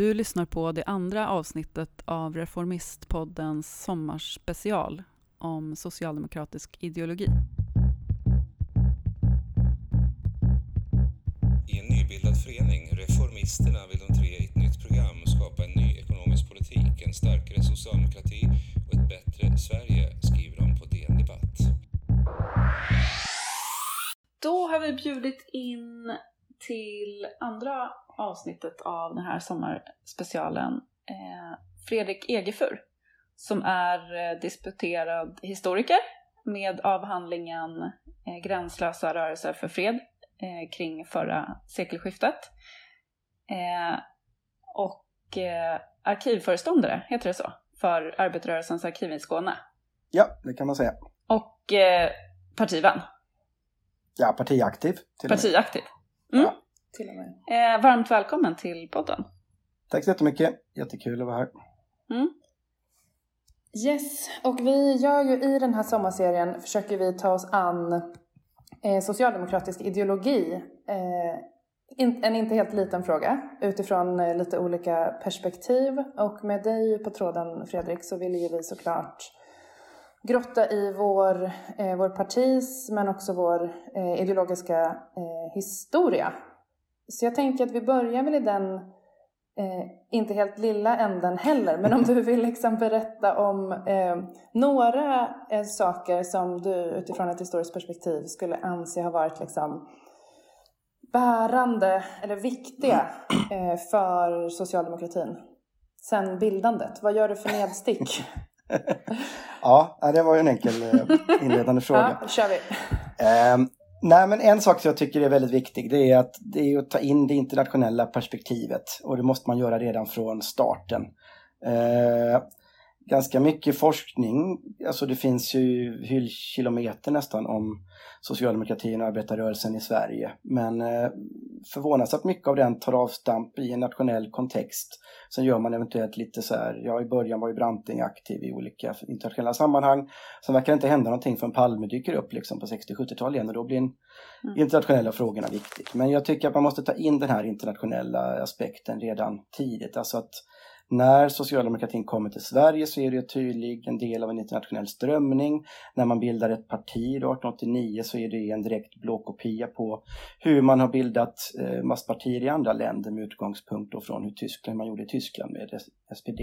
Du lyssnar på det andra avsnittet av Reformistpoddens sommarspecial om socialdemokratisk ideologi. I en nybildad förening, Reformisterna, vill de tre i ett nytt program skapa en ny ekonomisk politik, en starkare socialdemokrati och ett bättre Sverige, skriver de på DN Debatt. Då har vi bjudit in till andra avsnittet av den här sommarspecialen eh, Fredrik Egefur som är eh, disputerad historiker med avhandlingen eh, Gränslösa rörelser för fred eh, kring förra sekelskiftet. Eh, och eh, arkivföreståndare, heter det så, för Arbetarrörelsens arkiv i Skåne. Ja, det kan man säga. Och partivän. Ja, partiaktiv. Till Partiaktiv. Mm. Ja. Till och med. Eh, varmt välkommen till podden. Tack så jättemycket. Jättekul att vara här. Mm. Yes, och vi gör ju i den här sommarserien försöker vi ta oss an eh, socialdemokratisk ideologi. Eh, in, en inte helt liten fråga utifrån eh, lite olika perspektiv. Och med dig på tråden Fredrik så vill ju vi såklart grotta i vår, eh, vår partis men också vår eh, ideologiska eh, historia. Så jag tänker att vi börjar väl i den, eh, inte helt lilla änden heller, men om du vill liksom berätta om eh, några eh, saker som du utifrån ett historiskt perspektiv skulle anse ha varit liksom bärande eller viktiga eh, för socialdemokratin sen bildandet. Vad gör du för nedstick? Ja, det var ju en enkel eh, inledande fråga. Ja, kör vi. Eh, nej, men en sak som jag tycker är väldigt viktig det är att det är att ta in det internationella perspektivet och det måste man göra redan från starten. Eh, ganska mycket forskning, alltså det finns ju hyllkilometer nästan om socialdemokratin och arbetarrörelsen i Sverige. Men eh, förvånansvärt mycket av den tar avstamp i en nationell kontext. Sen gör man eventuellt lite så här, ja i början var ju Branting aktiv i olika internationella sammanhang. Sen verkar det inte hända någonting förrän Palme dyker upp liksom på 60-70-talet igen och då blir den mm. internationella frågorna viktigt. Men jag tycker att man måste ta in den här internationella aspekten redan tidigt. Alltså att när socialdemokratin kommer till Sverige så är det tydligt en del av en internationell strömning. När man bildar ett parti 1889 så är det en direkt blåkopia på hur man har bildat eh, masspartier i andra länder med utgångspunkt då från hur Tyskland, man gjorde i Tyskland med SPD.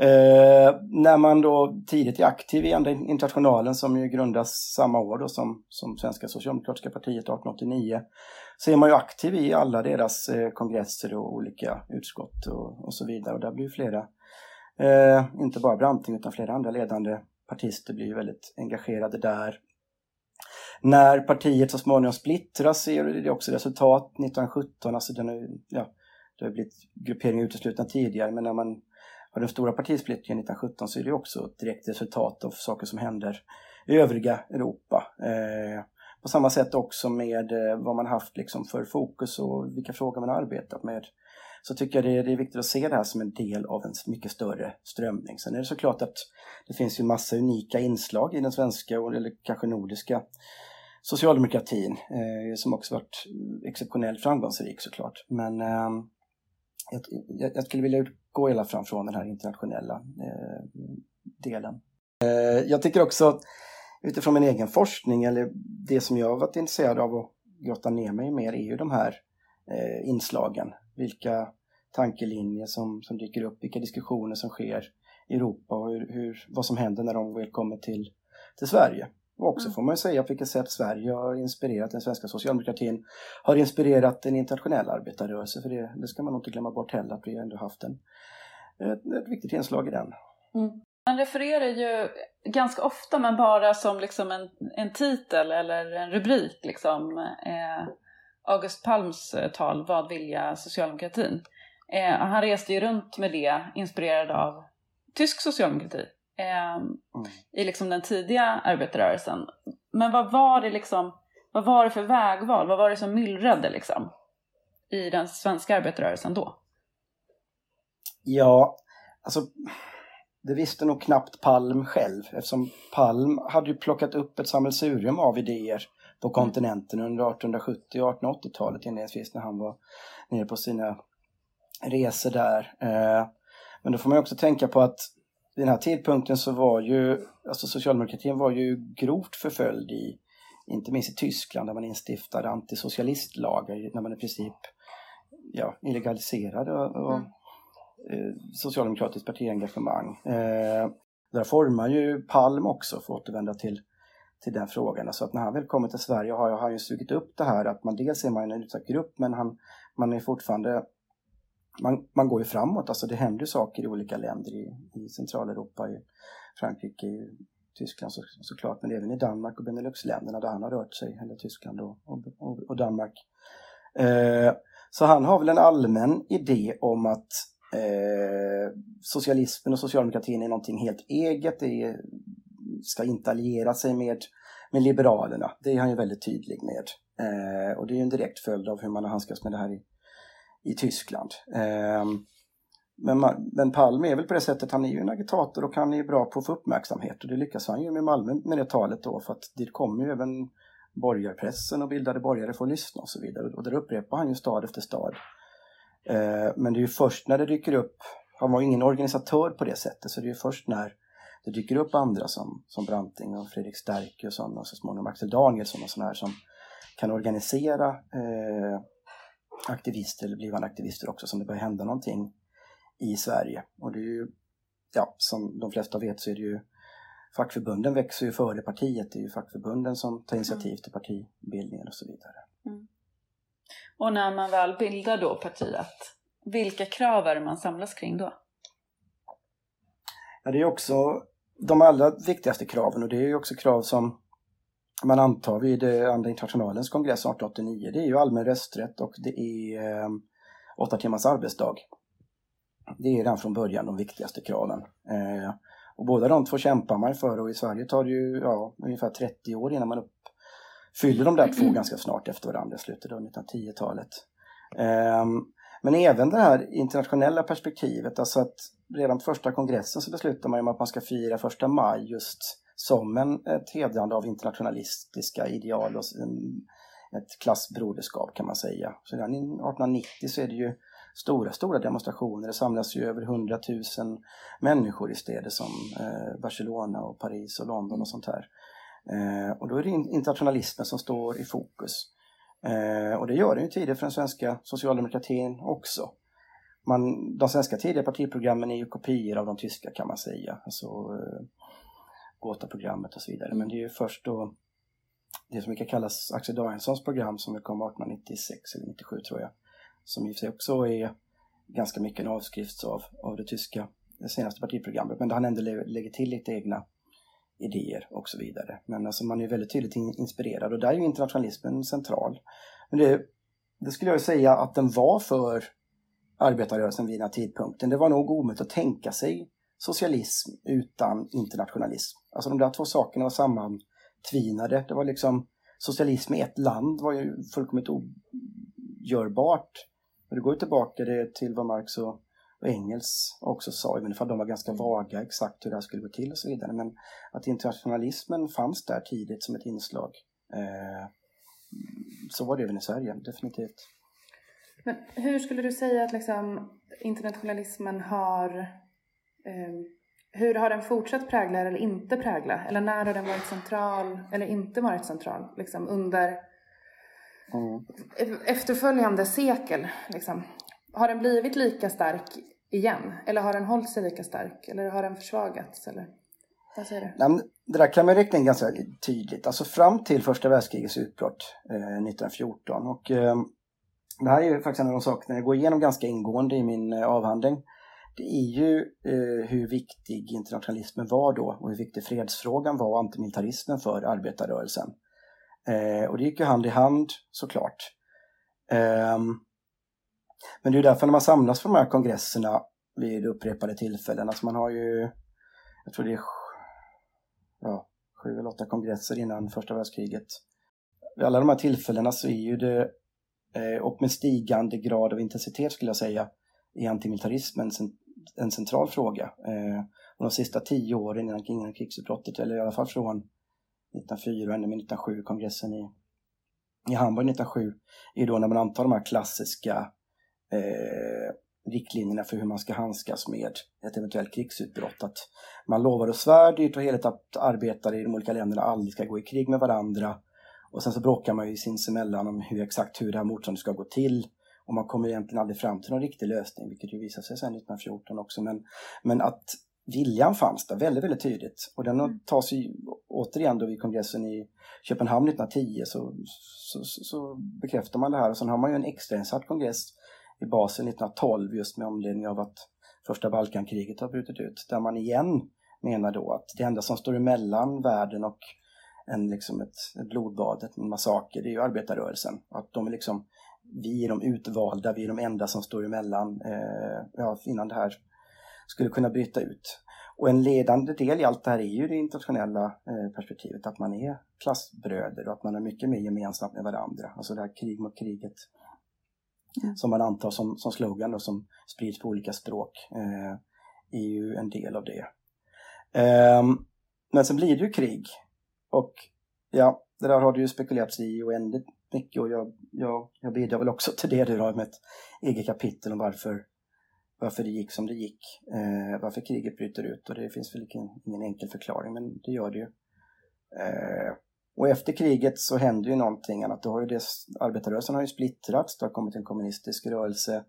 Eh, när man då tidigt är aktiv i Andra internationalen som ju grundas samma år då som, som Svenska Socialdemokratiska partiet 1889 så är man ju aktiv i alla deras eh, kongresser och olika utskott och, och så vidare och där blir flera, eh, inte bara Branting utan flera andra ledande partister blir ju väldigt engagerade där. När partiet så småningom splittras så är det också resultat 1917, alltså den är, ja, det har blivit grupperingar uteslutna tidigare men när man har den stora partisplittringen 1917 så är det också ett direkt resultat av saker som händer i övriga Europa. Eh, på samma sätt också med eh, vad man haft liksom för fokus och vilka frågor man har arbetat med. Så tycker jag det är, det är viktigt att se det här som en del av en mycket större strömning. Sen är det såklart att det finns ju massa unika inslag i den svenska eller kanske nordiska socialdemokratin eh, som också varit exceptionellt framgångsrik såklart. Men eh, jag, jag, skulle vilja utgå hela fram från den här internationella eh, delen. Eh, jag tycker också utifrån min egen forskning eller det som jag har varit intresserad av att grotta ner mig mer är ju de här eh, inslagen. Vilka tankelinjer som, som dyker upp, vilka diskussioner som sker i Europa och hur, hur, vad som händer när de väl kommer till, till Sverige. Och också mm. får man ju säga på vilket sätt Sverige har inspirerat den svenska socialdemokratin, har inspirerat en internationell arbetarrörelse, för det, det ska man nog inte glömma bort heller, att vi ändå haft en, ett, ett viktigt inslag i den. Mm. Man refererar ju ganska ofta, men bara som liksom en, en titel eller en rubrik, liksom, eh, August Palms eh, tal Vad vilja socialdemokratin? Eh, han reste ju runt med det, inspirerad av tysk socialdemokrati eh, mm. i liksom den tidiga arbetarrörelsen. Men vad var det liksom, vad var det för vägval? Vad var det som myllrade liksom i den svenska arbetarrörelsen då? Ja, alltså det visste nog knappt Palm själv eftersom Palm hade ju plockat upp ett sammelsurium av idéer på mm. kontinenten under 1870 och 1880-talet inledningsvis när han var nere på sina resor där. Eh, men då får man också tänka på att vid den här tidpunkten så var ju, alltså socialdemokratin var ju grovt förföljd i, inte minst i Tyskland där man instiftade antisocialistlagar när man i princip ja, illegaliserade och, mm. Eh, socialdemokratiskt partiengagemang. Eh, där formar ju Palm också, för att återvända till, till den frågan. Alltså att när han väl kommer till Sverige har han ju sugit upp det här att man dels är man en utsatt grupp men han, man är fortfarande man, man går ju framåt, alltså det händer saker i olika länder i, i Centraleuropa, i Frankrike, i Tyskland så, såklart, men även i Danmark och Beneluxländerna där han har rört sig, eller Tyskland och, och, och Danmark. Eh, så han har väl en allmän idé om att eh, socialismen och socialdemokratin är någonting helt eget, det är, ska inte alliera sig med, med liberalerna. Det är han ju väldigt tydlig med. Eh, och det är ju en direkt följd av hur man har handskats med det här i, i Tyskland. Eh, men, men Palme är väl på det sättet, han är ju en agitator och han är bra på att få uppmärksamhet och det lyckas han ju med Malmö med det talet då för att dit kommer ju även borgarpressen och bildade borgare för att lyssna och så vidare och där upprepar han ju stad efter stad. Uh, men det är ju först när det dyker upp, han var ju ingen organisatör på det sättet, så det är ju först när det dyker upp andra som, som Branting och Fredrik Sterke och sådana och så småningom Axel Danielsson och sådana här som kan organisera eh, aktivister eller blivande aktivister också som det börjar hända någonting i Sverige. Och det är ju, ja, som de flesta vet så är det ju fackförbunden växer ju före partiet. Det är ju fackförbunden som tar initiativ mm. till partibildningen och så vidare. Mm. Och när man väl bildar då partiet, vilka krav är det man samlas kring då? Ja, det är också de allra viktigaste kraven och det är ju också krav som man antar vid eh, Andra internationalens kongress 1889, det är ju allmän rösträtt och det är eh, åtta timmars arbetsdag. Det är redan från början de viktigaste kraven. Eh, och båda de två kämpar man för och i Sverige tar det ju ja, ungefär 30 år innan man uppfyller de där två ganska snart efter varandra, slutet av 1910-talet. Eh, men även det här internationella perspektivet, alltså att redan på första kongressen så beslutar man ju att man ska fira första maj just som en, ett hedrande av internationalistiska ideal och ett klassbroderskap kan man säga. Så redan 1890 så är det ju stora, stora demonstrationer. Det samlas ju över 100 000 människor i städer som eh, Barcelona och Paris och London och sånt här. Eh, och då är det internationalismen som står i fokus. Eh, och det gör den ju tidigare för den svenska socialdemokratin också. Man, de svenska tidiga partiprogrammen är ju kopior av de tyska kan man säga. Alltså, eh, Gotha-programmet och så vidare. Men det är ju först då det som brukar kallas Axel Danielssons program som kom 1896 eller 97 tror jag. Som i och för sig också är ganska mycket en avskrift av, av det tyska det senaste partiprogrammet. Men där han ändå lägger till lite egna idéer och så vidare. Men alltså man är väldigt tydligt inspirerad och där är ju internationalismen central. Men det, det skulle jag säga att den var för arbetarrörelsen vid den här tidpunkten. Det var nog omöjligt att tänka sig socialism utan internationalism. Alltså de där två sakerna var sammantvinade. Det var liksom socialism i ett land var ju fullkomligt ogörbart. Och det går ju tillbaka det till vad Marx och, och Engels också sa, även om de var ganska vaga exakt hur det här skulle gå till och så vidare. Men att internationalismen fanns där tidigt som ett inslag. Eh, så var det även i Sverige, definitivt. Men hur skulle du säga att liksom internationalismen har Ehm, hur har den fortsatt prägla eller inte prägla? Eller när har den varit central eller inte varit central? Liksom under mm. efterföljande sekel. Liksom. Har den blivit lika stark igen? Eller har den hållit sig lika stark? Eller har den försvagats? Eller? Vad säger du? Nej, det där kan man räkna in ganska tydligt. Alltså fram till första världskrigets utbrott eh, 1914. Och, eh, det här är ju faktiskt en av de sakerna jag går igenom ganska ingående i min eh, avhandling det är ju eh, hur viktig internationalismen var då och hur viktig fredsfrågan var och antimilitarismen för arbetarrörelsen. Eh, och det gick ju hand i hand såklart. Eh, men det är därför när man samlas på de här kongresserna vid upprepade tillfällen, alltså man har ju, jag tror det är ja, sju eller åtta kongresser innan första världskriget. Vid alla de här tillfällena så är ju det, eh, och med stigande grad av intensitet skulle jag säga, är antimilitarismen en central fråga. Eh, och de sista tio åren innan, innan krigsutbrottet, eller i alla fall från 1904 och ända med 1907, kongressen i, i Hamburg 1907, är då när man antar de här klassiska eh, riktlinjerna för hur man ska handskas med ett eventuellt krigsutbrott. Att man lovar och svär dyrt och heligt att arbetare i de olika länderna aldrig ska gå i krig med varandra. Och sen så bråkar man ju sinsemellan om hur exakt hur det här motståndet ska gå till. Och man kommer egentligen aldrig fram till någon riktig lösning, vilket ju visade sig sedan 1914 också. Men, men att viljan fanns där väldigt, väldigt tydligt. Och den mm. tas ju återigen då vid kongressen i Köpenhamn 1910 så, så, så, så bekräftar man det här. Och sen har man ju en extrainsatt kongress i basen 1912 just med anledning av att första Balkankriget har brutit ut. Där man igen menar då att det enda som står emellan världen och en, liksom ett, ett blodbad, en massaker, det är ju arbetarrörelsen. Att de är liksom, vi är de utvalda, vi är de enda som står emellan eh, ja, innan det här skulle kunna bryta ut. Och en ledande del i allt det här är ju det internationella eh, perspektivet, att man är klassbröder och att man har mycket mer gemensamt med varandra. Alltså det här krig mot kriget mm. som man antar som, som slogan och som sprids på olika språk eh, är ju en del av det. Eh, men sen blir det ju krig och ja, det där har det ju spekulerats i oändligt mycket och jag, jag, jag bidrar väl också till det du har med ett eget kapitel om varför varför det gick som det gick, eh, varför kriget bryter ut och det finns väl ingen, ingen enkel förklaring men det gör det ju. Eh, och efter kriget så händer ju någonting annat. Det har ju det, arbetarrörelsen har ju splittrats, det har kommit en kommunistisk rörelse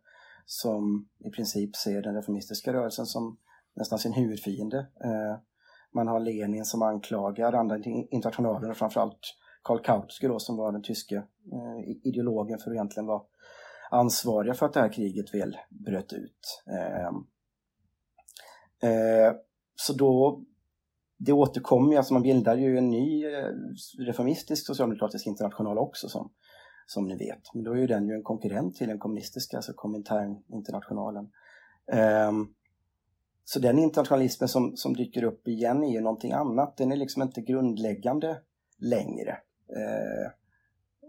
som i princip ser den reformistiska rörelsen som nästan sin huvudfiende. Eh, man har Lenin som anklagar andra internationaler och framförallt Karl Kautsky då som var den tyske eh, ideologen för att egentligen vara ansvariga för att det här kriget väl bröt ut. Eh, eh så då, det återkommer ju, alltså man bildar ju en ny eh, reformistisk socialdemokratisk international också som, som ni vet. Men då är ju den ju en konkurrent till den kommunistiska, alltså Komintern-internationalen. Um, så den internationalismen som, som dyker upp igen är ju någonting annat. Den är liksom inte grundläggande längre. Uh,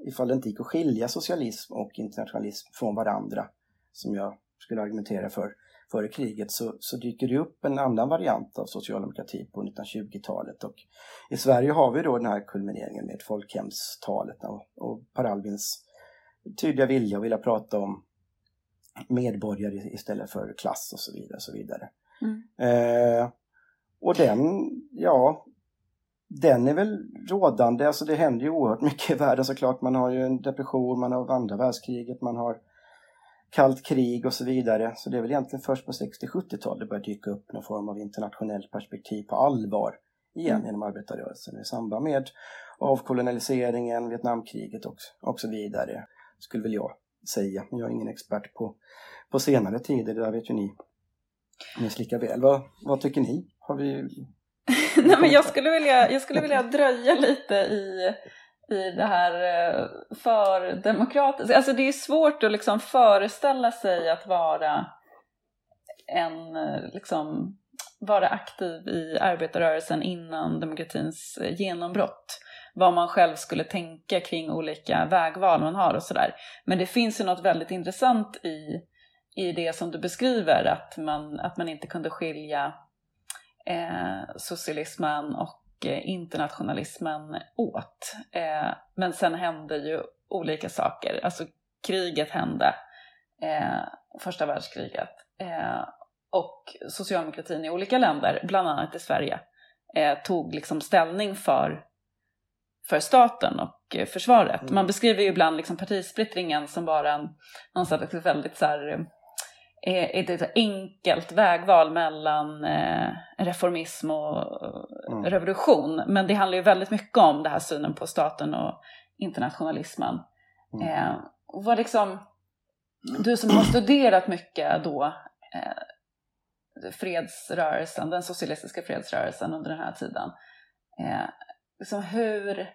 ifall det inte gick att skilja socialism och internationalism från varandra, som jag skulle argumentera för före kriget, så, så dyker det upp en annan variant av socialdemokrati på 1920-talet. Och I Sverige har vi då den här kulmineringen med folkhemstalet och, Per Albins tydliga vilja att vilja prata om medborgare istället för klass och så vidare. Och så vidare. Mm. Eh, och den, ja, den är väl rådande, alltså det händer ju oerhört mycket i världen såklart. Man har ju en depression, man har andra världskriget, man har kallt krig och så vidare. Så det är väl egentligen först på 60-70-talet det börjar dyka upp någon form av internationellt perspektiv på allvar igen mm. inom arbetarrörelsen i samband med avkolonialiseringen, Vietnamkriget och, och så vidare. Skulle väl jag säga, men jag är ingen expert på, på senare tider, det där vet ju ni minst lika väl. Vad, vad tycker ni? Har vi Nej, men jag, skulle vilja, jag skulle vilja dröja lite i, i det här eh, för demokratiskt. Alltså det är svårt att liksom föreställa sig att vara en, eh, liksom, vara aktiv i arbetarrörelsen innan demokratins eh, genombrott. Vad man själv skulle tänka kring olika vägval man har och sådär. Men det finns ju något väldigt intressant i, i det som du beskriver, att man, att man inte kunde skilja eh, socialismen och internationalismen åt. Eh, men sen hände ju olika saker. Alltså kriget hände, eh, första världskriget. Eh, och socialdemokratin i olika länder, bland annat i Sverige, eh, tog liksom ställning för, för staten och försvaret. Mm. Man beskriver ju ibland liksom partisplittringen som bara en, någonstans väldigt så här, är ett enkelt vägval mellan eh, reformism och mm. revolution. Men det handlar ju väldigt mycket om det här synen på staten och internationalismen. Mm. Eh, vad liksom, du som har studerat mycket då eh, fredsrörelsen, den socialistiska fredsrörelsen under den här tiden. Eh, liksom hur,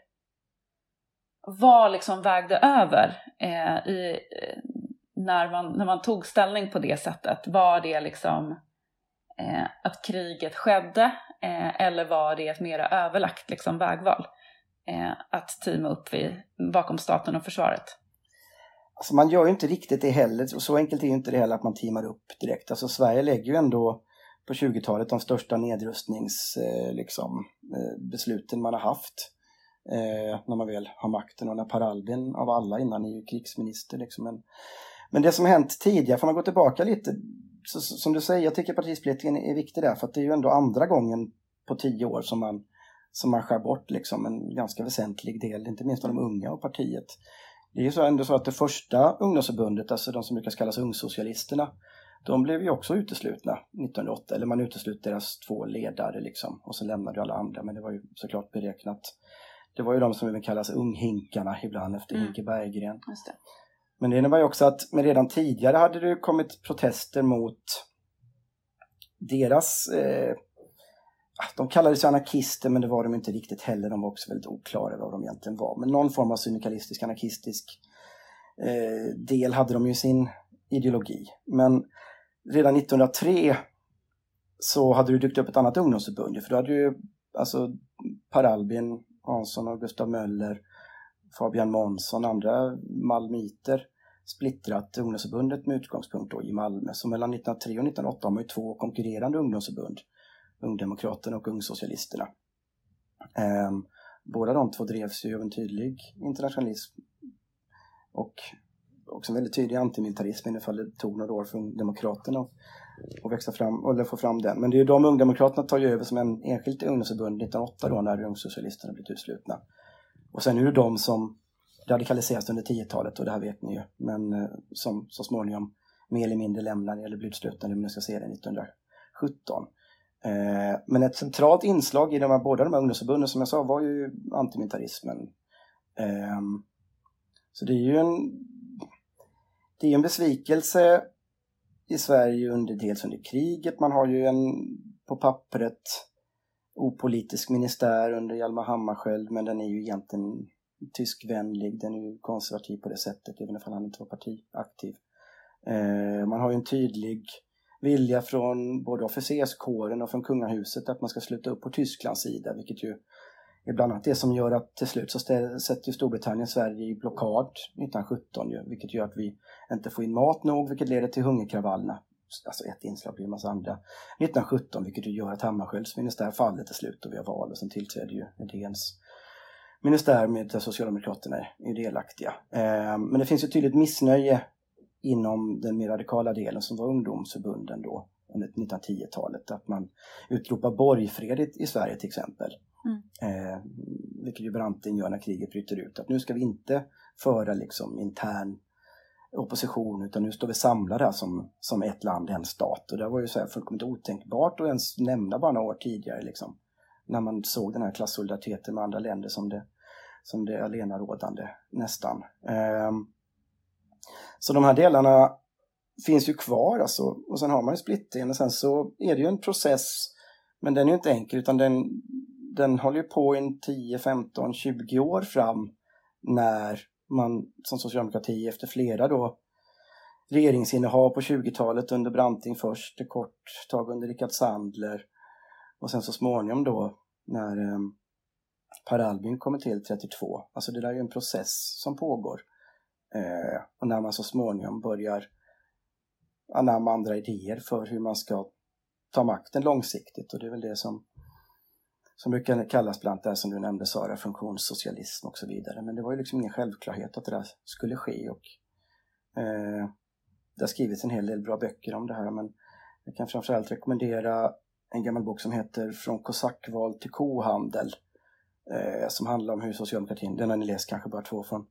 vad liksom vägde över eh, i när man, när man tog ställning på det sättet, var det liksom eh, att kriget skedde eh, eller var det ett mera överlagt liksom, vägval? Eh, att teama upp vid, bakom staten och försvaret? Alltså man gör ju inte riktigt det heller, och så enkelt är ju inte det heller att man teamar upp direkt. Alltså Sverige lägger ju ändå på 20-talet de största nedrustningsbesluten eh, liksom, eh, man har haft. Eh, när man väl har makten och när Per Albin av alla innan är ju krigsminister liksom. En, men det som hänt tidigare, får man gå tillbaka lite, så, som du säger, jag tycker partisplittringen är viktig där, för att det är ju ändå andra gången på tio år som man, som man skär bort liksom en ganska väsentlig del, inte minst av de unga och partiet. Det är ju så ändå så att det första ungdomsförbundet, alltså de som brukar kallas ungsocialisterna, de blev ju också uteslutna 1908, eller man uteslöt deras två ledare liksom, och så lämnade ju alla andra, men det var ju såklart beräknat. Det var ju de som även kallas unghinkarna ibland efter mm. Hinke Berggren. Men det innebär ju också att men redan tidigare hade det kommit protester mot deras eh, de kallades ju anarkister men det var de inte riktigt heller. De var också väldigt oklara vad de egentligen var. Men någon form av syndikalistisk anarkistisk eh, del hade de ju sin ideologi. Men redan 1903 så hade det dykt upp ett annat ungdomsförbund. För då hade ju alltså Per Albin Hansson och Gustav Möller, Fabian Månsson, andra malmiter splittrat ungdomsförbundet med utgångspunkt då i Malmö. Så mellan 1903 och 1908 har man ju två konkurrerande ungdomsförbund, Ungdemokraterna och Ungsocialisterna. Ehm, båda de två drevs ju av en tydlig internationalism och också en väldigt tydlig antimilitarism i alla fall det tog några år för Ungdemokraterna att växa fram, eller få fram den. Men det är ju de Ungdemokraterna tar ju över som en enskilt ungdomsförbund 1908 då när Ungsocialisterna blivit utslutna. Och sen är det de som radikaliseras under 10-talet och det här vet ni ju, men eh, som så småningom mer eller mindre lämnar eller blir utslutna, i man ska se det, 1917. Eh, men ett centralt inslag i de här, båda de här ungdomsförbunden som jag sa var ju antimilitarismen. Ehm, så det är ju en, det är en besvikelse i Sverige under, dels under kriget. Man har ju en på pappret opolitisk ministär under Hjalmar Hammarskjöld men den är ju egentligen tyskvänlig, den är ju konservativ på det sättet, även om han inte var partiaktiv. Eh, man har ju en tydlig vilja från både officerskåren och från kungahuset att man ska sluta upp på Tysklands sida, vilket ju är bland annat det som gör att till slut så sätter Storbritannien Sverige i blockad 1917, ju, vilket gör att vi inte får in mat nog, vilket leder till hungerkravallerna. Alltså ett inslag blir en massa andra. 1917, vilket gör att Hammarskjölds ministär faller till slut och vi har val och sen tillträder ju Edéns ministär med där Socialdemokraterna är delaktiga. Eh, men det finns ett tydligt missnöje inom den mer radikala delen som var ungdomsförbunden då under 1910-talet. Att man utropar borgfred i Sverige till exempel. Mm. Eh, vilket ju Branting gör när kriget bryter ut. Att nu ska vi inte föra liksom intern opposition utan nu står vi samlade som, som ett land, en stat. Och det var ju så här fullkomligt otänkbart att ens nämna bara några år tidigare liksom. När man såg den här klassolidariteten med andra länder som det som det allenarådande nästan. Ehm, så de här delarna finns ju kvar alltså. Och sen har man ju splittringen och sen så är det ju en process. Men den är ju inte enkel utan den, den håller ju på i 10, 15, 20 år fram när man som socialdemokrati efter flera då regeringsinnehav på 20-talet under Branting först, ett kort tag under Rickard Sandler och sen så småningom då när eh, Per Albin kommer till 32. Alltså det där är ju en process som pågår. Eh, och när man så småningom börjar anamma andra idéer för hur man ska ta makten långsiktigt och det är väl det som som brukar kallas bland annat det som du nämnde Sara, funktionssocialism och så vidare. Men det var ju liksom ingen självklarhet att det där skulle ske och eh, det har skrivits en hel del bra böcker om det här men jag kan framförallt rekommendera en gammal bok som heter Från kosackval till kohandel eh, som handlar om hur socialdemokratin, den har ni läst kanske bara två från,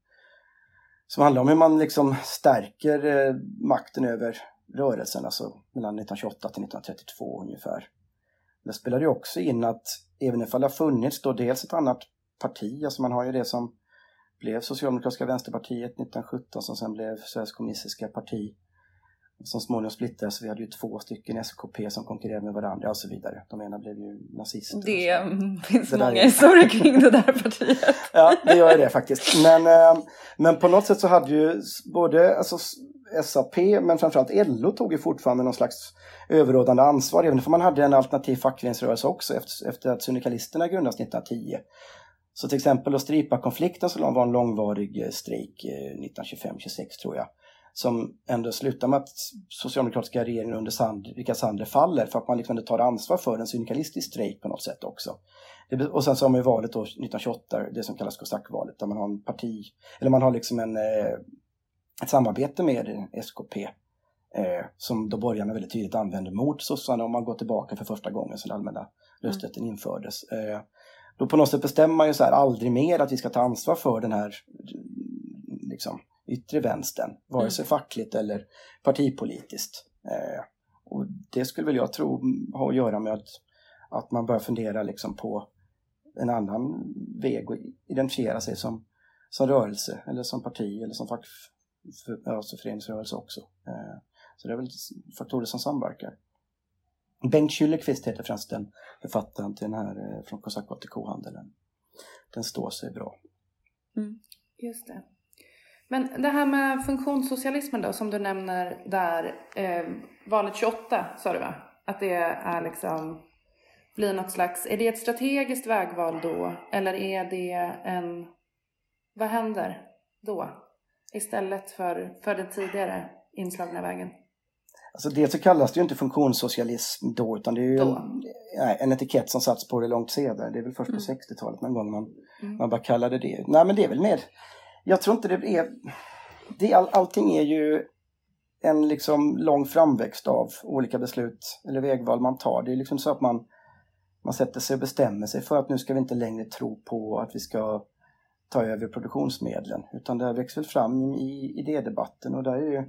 som handlar om hur man liksom stärker eh, makten över rörelsen, alltså mellan 1928 till 1932 ungefär. Det spelar ju också in att även ifall det har funnits då dels ett annat parti, alltså man har ju det som blev Socialdemokratiska vänsterpartiet 1917 som sen blev Sveriges kommunistiska parti som småningom splittrades. Vi hade ju två stycken SKP som konkurrerade med varandra och så vidare. De ena blev ju nazister. Det finns det många historier kring det där partiet. ja, det gör det faktiskt. Men, eh, men på något sätt så hade ju både alltså, SAP men framförallt LO tog ju fortfarande någon slags överrådande ansvar, även om man hade en alternativ fackföreningsrörelse också efter, efter att syndikalisterna grundades 1910. Så till exempel då Stripa-konflikten som var en långvarig strejk 1925-26 eh, tror jag som ändå slutar med att socialdemokratiska regeringen under Sand, Rickard Sandler faller för att man liksom tar ansvar för en syndikalistisk strejk på något sätt också. Det, och sen så har man ju valet då 1928, det som kallas kosackvalet, där man har en parti, eller man har liksom en, eh, ett samarbete med SKP eh, som då borgarna väldigt tydligt använde mot sossarna om man går tillbaka för första gången sedan allmänna rösträtten mm. infördes. Eh, då på något sätt bestämmer man ju så här aldrig mer att vi ska ta ansvar för den här liksom, yttre vänstern, vare sig mm. fackligt eller partipolitiskt. Eh, och det skulle väl jag tro ha att göra med att, att man börjar fundera liksom på en annan väg och identifiera sig som, som rörelse eller som parti eller som fackföreningsrörelse också. Eh, så det är väl faktorer som samverkar. Bengt Schüllerqvist heter förresten författaren till den här eh, Från kosackgård till kohandeln. Den står sig bra. Mm, just det. Men det här med funktionssocialismen då, som du nämner där, eh, valet 28 sa du va? Att det är liksom, blir något slags, är det ett strategiskt vägval då? Eller är det en, vad händer då? Istället för, för den tidigare inslagna vägen? Alltså dels så kallas det ju inte funktionssocialism då utan det är ju en, en, etikett som satts på det långt senare. Det är väl först på mm. 60-talet någon gång man, mm. man bara kallade det. Nej men det är väl mer, jag tror inte det är, det, all, allting är ju en liksom lång framväxt av olika beslut eller vägval man tar. Det är liksom så att man, man sätter sig och bestämmer sig för att nu ska vi inte längre tro på att vi ska ta över produktionsmedlen utan det här växer väl fram i idédebatten och där är ju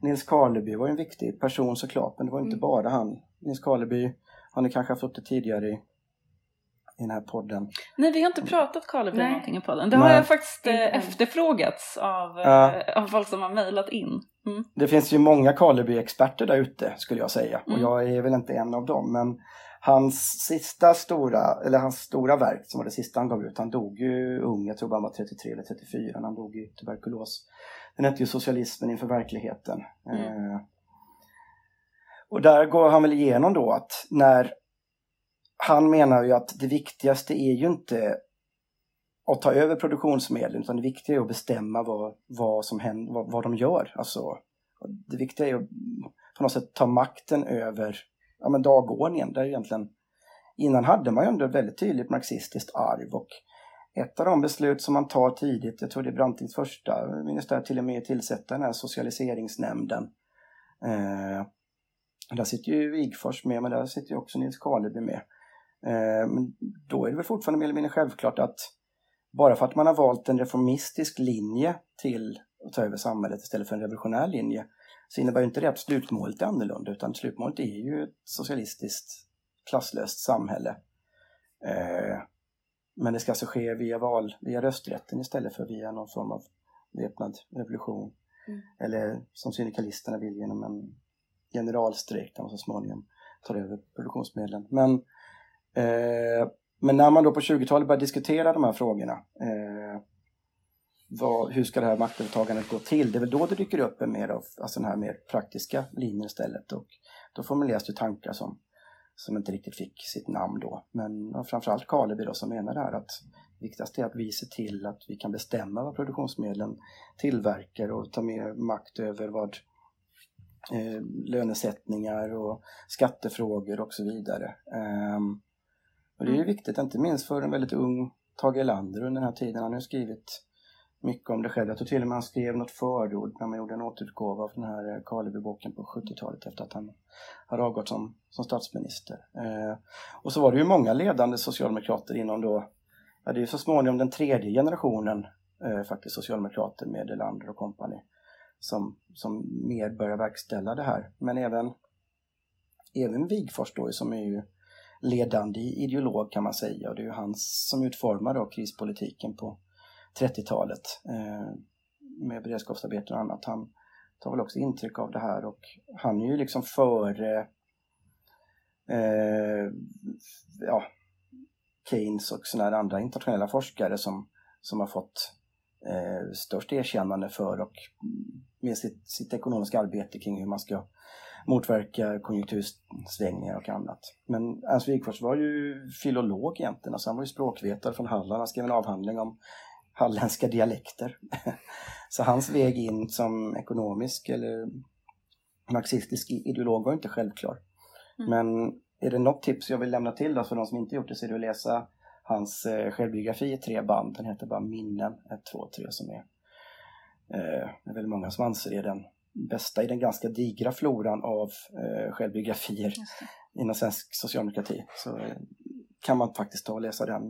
Nils Karleby var en viktig person såklart, men det var inte mm. bara han. Nils Karleby har ni kanske haft det tidigare i, i den här podden. Nej, vi har inte pratat Karleby Nej. någonting i podden. Det Nej. har jag faktiskt eh, efterfrågats av, ja. eh, av folk som har mejlat in. Mm. Det finns ju många Karleby-experter där ute skulle jag säga och mm. jag är väl inte en av dem. Men hans sista stora, eller hans stora verk som var det sista han gav ut, han dog ju ung, jag tror han var 33 eller 34 han dog i tuberkulos. Den hette ju Socialismen inför verkligheten. Mm. Eh, och där går han väl igenom då att när han menar ju att det viktigaste är ju inte att ta över produktionsmedlen utan det viktiga är att bestämma vad, vad som händer, vad, vad de gör. Alltså, det viktiga är att på något sätt ta makten över ja, men dagordningen. Där egentligen, innan hade man ju ändå ett väldigt tydligt marxistiskt arv och ett av de beslut som man tar tidigt, jag tror det är Brantings första ministär till och med tillsätta den här socialiseringsnämnden. Eh, där sitter ju Wigfors med, men där sitter ju också Nils Karleby med. Eh, men då är det väl fortfarande mer eller mindre självklart att bara för att man har valt en reformistisk linje till att ta över samhället istället för en revolutionär linje så innebär ju inte det att slutmålet är annorlunda utan slutmålet är ju ett socialistiskt klasslöst samhälle. Eh, men det ska alltså ske via val, via rösträtten istället för via någon form av väpnad revolution. Mm. Eller som syndikalisterna vill genom en generalstrejk där man så småningom tar över produktionsmedlen. Men, Eh, men när man då på 20-talet börjar diskutera de här frågorna, eh, vad, hur ska det här maktövertagandet gå till? Det är väl då det dyker upp en mer av alltså den här mer praktiska linjen istället och då formuleras det tankar som som inte riktigt fick sitt namn då. Men framförallt Karleby då som menar det här att viktigast är att vi ser till att vi kan bestämma vad produktionsmedlen tillverkar och ta mer makt över vad eh, lönesättningar och skattefrågor och så vidare. Um, och det är ju mm. viktigt, inte minst för en väldigt ung Tage Erlander under den här tiden. Han har skrivit mycket om det själv. Jag tror till och med han skrev något förord när man gjorde en återutgåva av den här Karleby-boken på 70-talet efter att han har avgått som, som statsminister. Eh, och så var det ju många ledande socialdemokrater inom då, ja det är ju så småningom den tredje generationen eh, faktiskt socialdemokrater med Erlander och kompani som, som mer börjar verkställa det här. Men även, även Wigforss då som är ju ledande ideolog kan man säga och det är ju han som utformar krispolitiken på 30-talet eh, med beredskapsarbeten och annat. Han tar väl också intryck av det här och han är ju liksom före eh, ja, Keynes och sådana andra internationella forskare som, som har fått eh, störst erkännande för och med sitt, sitt ekonomiska arbete kring hur man ska motverka konjunktursvängningar och annat. Men Ernst Wigforss var ju filolog egentligen, alltså han var ju språkvetare från Halland. Han skrev en avhandling om halländska dialekter. Så hans väg in som ekonomisk eller marxistisk ideolog var inte självklar. Mm. Men är det något tips jag vill lämna till då för de som inte gjort det så är det att läsa hans eh, självbiografi i tre band. Den heter bara Minnen 1, 2, 3 som är eh, det är väl många som anser är den bästa i den ganska digra floran av eh, självbiografier inom svensk socialdemokrati. Så eh, kan man faktiskt ta och läsa den.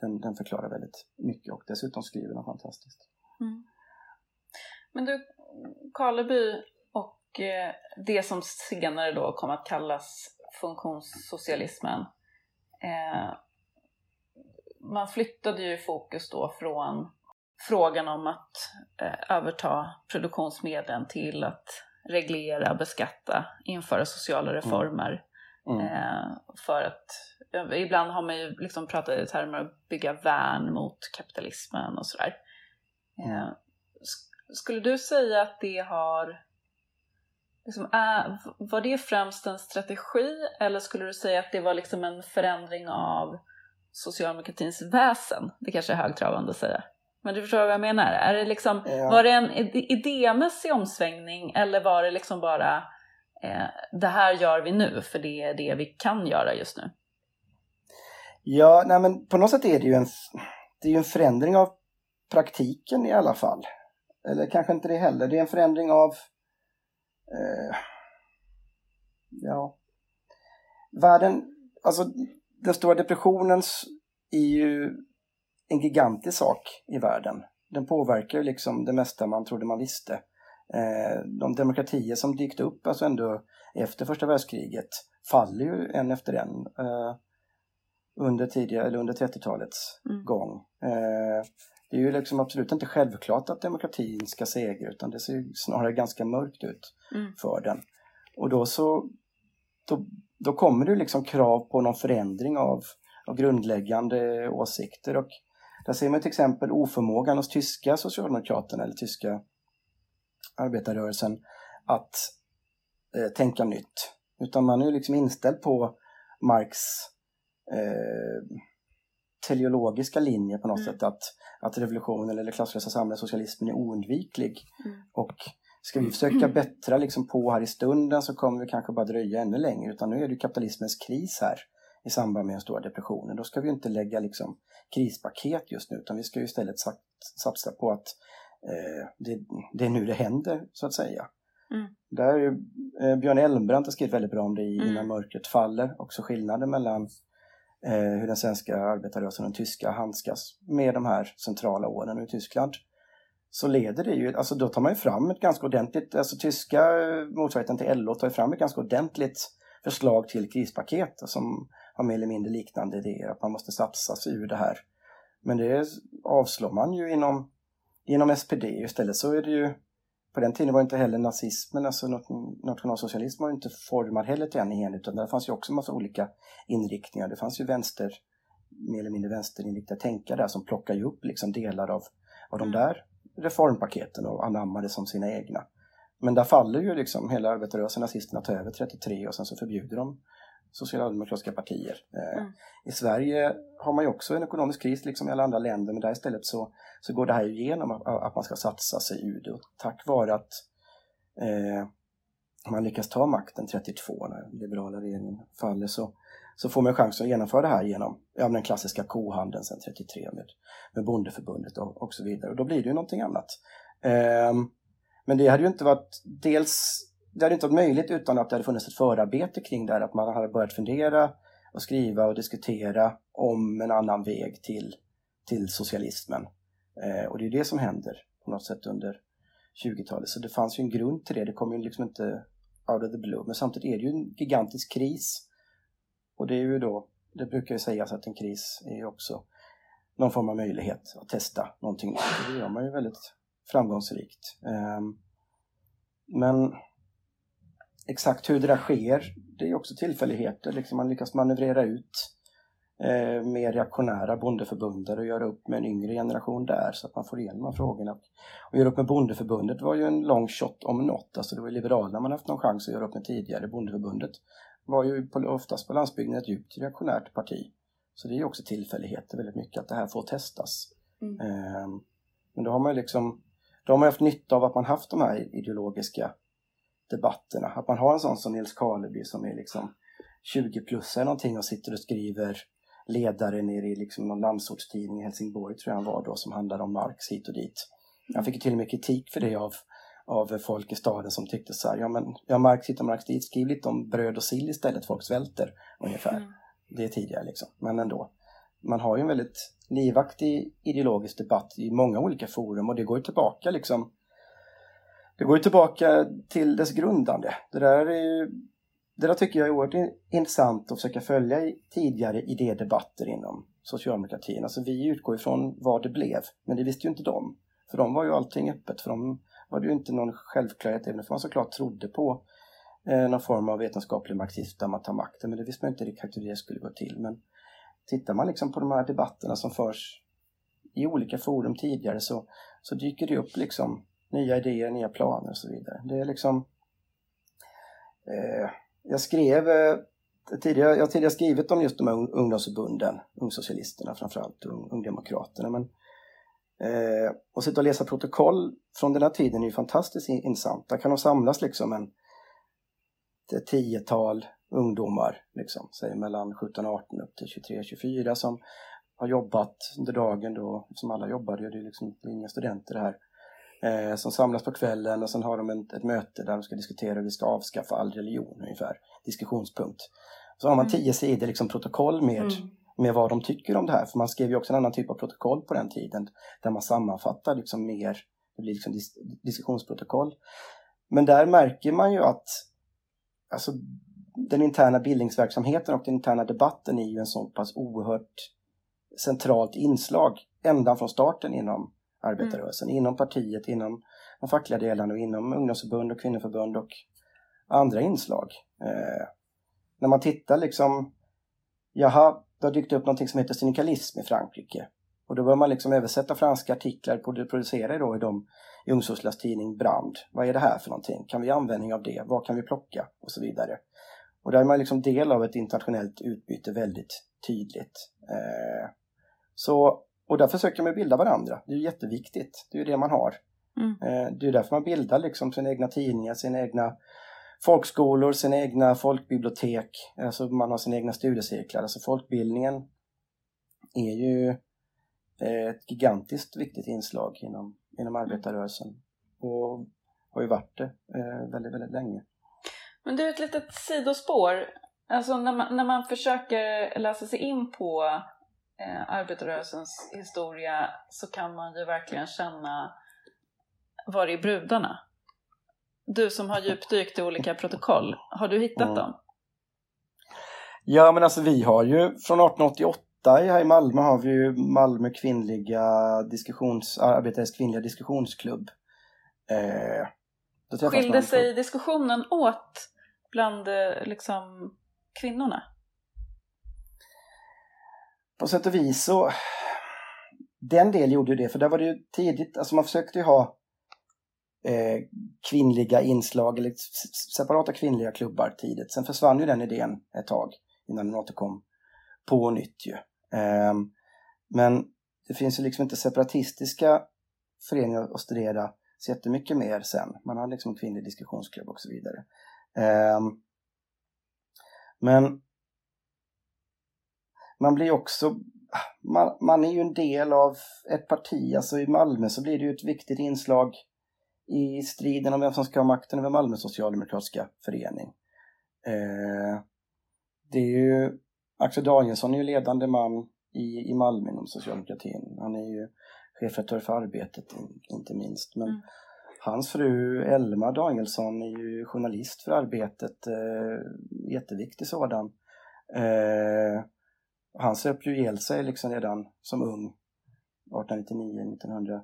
Den, den förklarar väldigt mycket och dessutom skriver den fantastiskt. Mm. Men du, Karleby och eh, det som senare då kom att kallas funktionssocialismen. Eh, man flyttade ju fokus då från frågan om att eh, överta produktionsmedlen till att reglera, beskatta, införa sociala mm. reformer. Mm. Mm. för att ibland har man ju liksom pratat i termer av att bygga värn mot kapitalismen och sådär. Mm. skulle du säga att det har liksom, var det främst en strategi eller skulle du säga att det var liksom en förändring av socialdemokratins väsen? Det kanske är högtravande att säga. Men du förstår vad jag menar? Är det liksom, ja. Var det en idémässig omsvängning eller var det liksom bara eh, det här gör vi nu för det är det vi kan göra just nu? Ja, nej men på något sätt är det ju en, det är en förändring av praktiken i alla fall. Eller kanske inte det heller. Det är en förändring av eh, ja, världen, alltså den stora depressionen är ju en gigantisk sak i världen. Den påverkar ju liksom det mesta man trodde man visste. Eh, de demokratier som dykt upp alltså ändå efter första världskriget faller ju en efter en eh, under, tidiga, eller under 30-talets mm. gång. Eh, det är ju liksom absolut inte självklart att demokratin ska segra utan det ser snarare ganska mörkt ut mm. för den. Och då så då, då kommer det liksom krav på någon förändring av, av grundläggande åsikter och där ser man till exempel oförmågan hos tyska socialdemokraterna eller tyska arbetarrörelsen att eh, tänka nytt. Utan man är liksom inställd på Marx eh, teleologiska linje på något mm. sätt att, att revolutionen eller klasslösa samhället, socialismen är oundviklig. Mm. Och ska vi försöka bättra liksom på här i stunden så kommer vi kanske bara dröja ännu längre utan nu är det kapitalismens kris här i samband med den stora depressionen. Då ska vi inte lägga liksom krispaket just nu utan vi ska ju istället satsa på att eh, det, det, är nu det händer så att säga. Mm. Där är, eh, Björn Elmbrandt har skrivit väldigt bra om det i mm. Innan mörkret faller, också skillnaden mellan eh, hur den svenska arbetarrörelsen och den tyska handskas med de här centrala åren i Tyskland så leder det ju, alltså då tar man ju fram ett ganska ordentligt, alltså tyska motsvarigheten till LO tar ju fram ett ganska ordentligt förslag till krispaket som har mer eller mindre liknande idéer, att man måste satsa sig ur det här. Men det avslår man ju inom, inom SPD. Istället så är det ju, på den tiden var inte heller nazismen, alltså nationalsocialism var inte formad heller till en enhet, utan där fanns ju också en massa olika inriktningar. Det fanns ju vänster, mer eller mindre vänsterinriktade tänkare där som plockade upp liksom delar av, av de mm. där reformpaketen och anammade som sina egna. Men där faller ju liksom hela arbetarrörelsen, nazisterna tar över 33 och sen så förbjuder de socialdemokratiska partier. Eh, mm. I Sverige har man ju också en ekonomisk kris liksom i alla andra länder men där istället så, så går det här igenom att, att man ska satsa sig ur det. Och tack vare att eh, man lyckas ta makten 32 när den liberala regeringen faller så, så får man chans att genomföra det här genom ja, den klassiska kohandeln sedan 33 med, med bondeförbundet och, och så vidare. Och då blir det ju någonting annat. Eh, men det hade ju inte varit dels det hade inte varit möjligt utan att det hade funnits ett förarbete kring det här, att man hade börjat fundera och skriva och diskutera om en annan väg till, till socialismen. Eh, och det är det som händer på något sätt under 20-talet. Så det fanns ju en grund till det, det kom ju liksom inte out of the blue. Men samtidigt är det ju en gigantisk kris. Och det är ju då, det brukar ju sägas att en kris är ju också någon form av möjlighet att testa någonting nytt. Det gör man ju väldigt framgångsrikt. Eh, men exakt hur det där sker, det är också tillfälligheter. Liksom man lyckas manövrera ut eh, mer reaktionära bondeförbundare och göra upp med en yngre generation där så att man får igenom frågorna. Och göra upp med bondeförbundet var ju en long shot om något. Alltså det var ju Liberalerna man haft någon chans att göra upp med tidigare. Bondeförbundet var ju på, oftast på landsbygden ett djupt reaktionärt parti. Så det är ju också tillfälligheter väldigt mycket att det här får testas. Mm. Eh, men då har man liksom då har man haft nytta av att man haft de här ideologiska debatterna. Att man har en sån som Nils Karleby som är liksom 20 plus eller någonting och sitter och skriver ledare nere i liksom någon landsortstidning i Helsingborg tror jag han var då som handlade om Marx hit och dit. Jag fick ju till och med kritik för det av, av folk i staden som tyckte så här, ja men, ja Marx hittar Marx dit, skriv lite om bröd och sill istället, folk svälter ungefär. Mm. Det är tidigare liksom, men ändå. Man har ju en väldigt livaktig ideologisk debatt i många olika forum och det går ju tillbaka liksom det går ju tillbaka till dess grundande. Det där, är ju, det där tycker jag är oerhört intressant att försöka följa i tidigare idédebatter inom socialdemokratin. Alltså vi utgår ifrån vad det blev, men det visste ju inte de. För dem var ju allting öppet, för dem var det ju inte någon självklarhet, även om man såklart trodde på eh, någon form av vetenskaplig marxism där man tar makten, men det visste man inte riktigt hur det skulle gå till. Men tittar man liksom på de här debatterna som förs i olika forum tidigare så, så dyker det upp liksom nya idéer, nya planer och så vidare. Det är liksom... Eh, jag skrev eh, tidigare, jag har tidigare skrivit om just de här ungdomsförbunden, ungsocialisterna framförallt, och ungdemokraterna. Men, eh, och sitta och läsa protokoll från den här tiden är ju fantastiskt intressant. Där kan de samlas liksom en ett tiotal ungdomar, liksom, säg mellan 17 och 18 upp till 23-24 som har jobbat under dagen då, som alla jobbade, det är liksom inga studenter det här, eh, som samlas på kvällen och sen har de ett, ett möte där de ska diskutera hur vi ska avskaffa all religion ungefär, diskussionspunkt. Så har man mm. tio sidor liksom protokoll med, mm. med vad de tycker om det här, för man skrev ju också en annan typ av protokoll på den tiden där man sammanfattar liksom mer, det blir liksom dis diskussionsprotokoll. Men där märker man ju att alltså, den interna bildningsverksamheten och den interna debatten är ju en så pass oerhört centralt inslag ända från starten inom arbetarrörelsen, mm. inom partiet, inom de fackliga delarna och inom ungdomsförbund och kvinnoförbund och andra inslag. Eh, när man tittar liksom, jaha, det har dykt upp något som heter syndikalism i Frankrike. Och då bör man liksom översätta franska artiklar producerade då i de i Ungsåslas tidning Brand. Vad är det här för någonting? Kan vi användning av det? Vad kan vi plocka? Och så vidare. Och där är man liksom del av ett internationellt utbyte väldigt tydligt. Eh, så, och där försöker man bilda varandra. Det är jätteviktigt. Det är ju det man har. Mm. Eh, det är därför man bildar liksom sina egna tidningar, sina egna folkskolor, sina egna folkbibliotek. Alltså man har sina egna studiecirklar. Alltså folkbildningen är ju eh, ett gigantiskt viktigt inslag inom, inom arbetarrörelsen. Och har ju varit det eh, väldigt, väldigt länge. Men du, ett litet sidospår. Alltså när man, när man försöker läsa sig in på eh, arbetarrörelsens historia så kan man ju verkligen känna var är brudarna? Du som har djupdykt i olika protokoll, har du hittat mm. dem? Ja, men alltså vi har ju från 1888 här i Malmö har vi ju Malmö kvinnliga diskussions, arbetares kvinnliga diskussionsklubb. Eh, Skilde sig diskussionen åt bland eh, liksom kvinnorna? På sätt och vis så den del gjorde ju det, för där var det ju tidigt, alltså man försökte ju ha eh, kvinnliga inslag eller separata kvinnliga klubbar tidigt. Sen försvann ju den idén ett tag innan den återkom på nytt ju. Eh, men det finns ju liksom inte separatistiska föreningar att studera så jättemycket mer sen. Man har liksom en kvinnlig diskussionsklubb och så vidare. Eh, men man blir också man, man, är ju en del av ett parti, alltså i Malmö så blir det ju ett viktigt inslag i striden om vem som ska ha makten över Malmö socialdemokratiska förening. Eh, det är ju Axel Danielsson är ju ledande man i, i Malmö inom socialdemokratin. Han är ju chefredaktör för Arbetet inte minst. Men mm. Hans fru Elma Danielsson är ju journalist för Arbetet, eh, jätteviktig sådan. Eh, han söp ju ihjäl sig liksom redan som ung, 1899, 1900,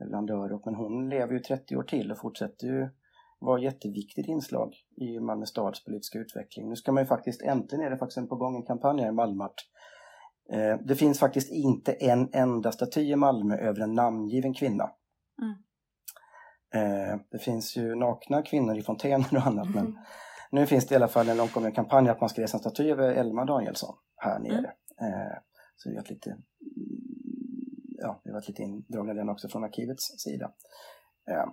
eller dör men hon lever ju 30 år till och fortsätter ju vara jätteviktigt inslag i Malmö stads politiska utveckling. Nu ska man ju faktiskt, äntligen är det faktiskt på gång en kampanj här i Malmö eh, det finns faktiskt inte en enda staty i Malmö över en namngiven kvinna. Mm. Eh, det finns ju nakna kvinnor i fontäner och annat men mm. nu finns det i alla fall en omkommen kampanj att man ska resa en staty över Elma Danielsson här nere. Mm. Eh, så vi har lite, ja, vi har varit lite indragna den också från arkivets sida. Eh,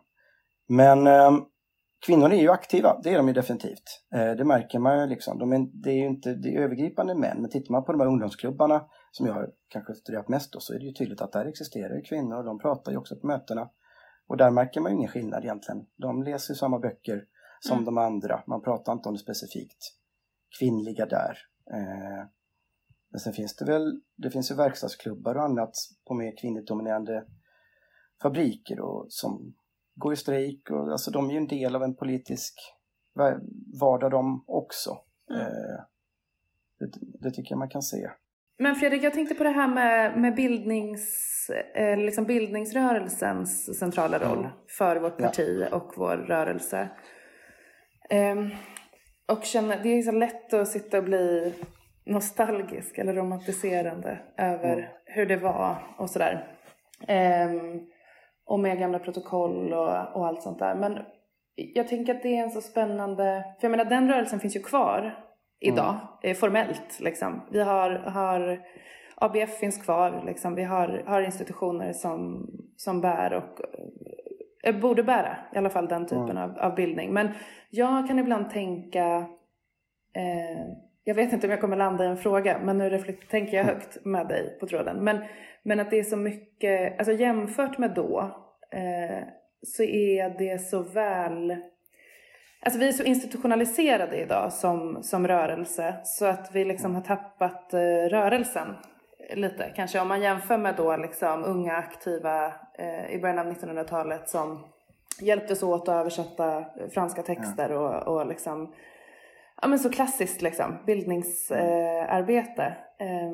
men kvinnor är ju aktiva, det är de ju definitivt. Det märker man ju liksom. De är, det är ju inte det är övergripande män, men tittar man på de här ungdomsklubbarna som jag har kanske studerat mest då, så är det ju tydligt att där existerar kvinnor och de pratar ju också på mötena Och där märker man ju ingen skillnad egentligen. De läser ju samma böcker som Mm. de andra. Man pratar inte om det specifikt kvinnliga där. Eh, men sen finns det väl, det finns ju verkstadsklubbar och annat på mer kvinnligt dominerande fabriker och som går i strejk och alltså de är ju en del av en politisk va- vardag de också. Mm. Eh, det, det tycker jag man kan se. Men Fredrik, jag tänkte på det här med, med bildnings, eh, liksom bildningsrörelsens centrala roll Mm. för vårt Ja. parti och vår rörelse. Ehm, och känner, det är så lätt att sitta och bli nostalgisk eller romantiserande över Mm. hur det var och sådär. Ehm, och med gamla protokoll och, och allt sånt där. Men jag tänker att det är en så spännande, för jag menar den rörelsen finns ju kvar idag, eh, formellt liksom. Vi har, har ABF finns kvar, liksom. vi har, har institutioner som, som bär och eh, borde bära i alla fall den typen Mm. av, av bildning. Men jag kan ibland tänka, eh, jag vet inte om jag kommer landa i en fråga, men nu tänker jag högt med dig på tråden. Men, men att det är så mycket, alltså jämfört med då, eh, så är det så väl Alltså vi är så institutionaliserade idag som, som rörelse så att vi liksom har tappat eh, rörelsen lite. Kanske om man jämför med då liksom unga aktiva eh, i början av 1900-talet som hjälptes åt att översätta franska texter och, och liksom ja men så klassiskt liksom bildningsarbete. Eh,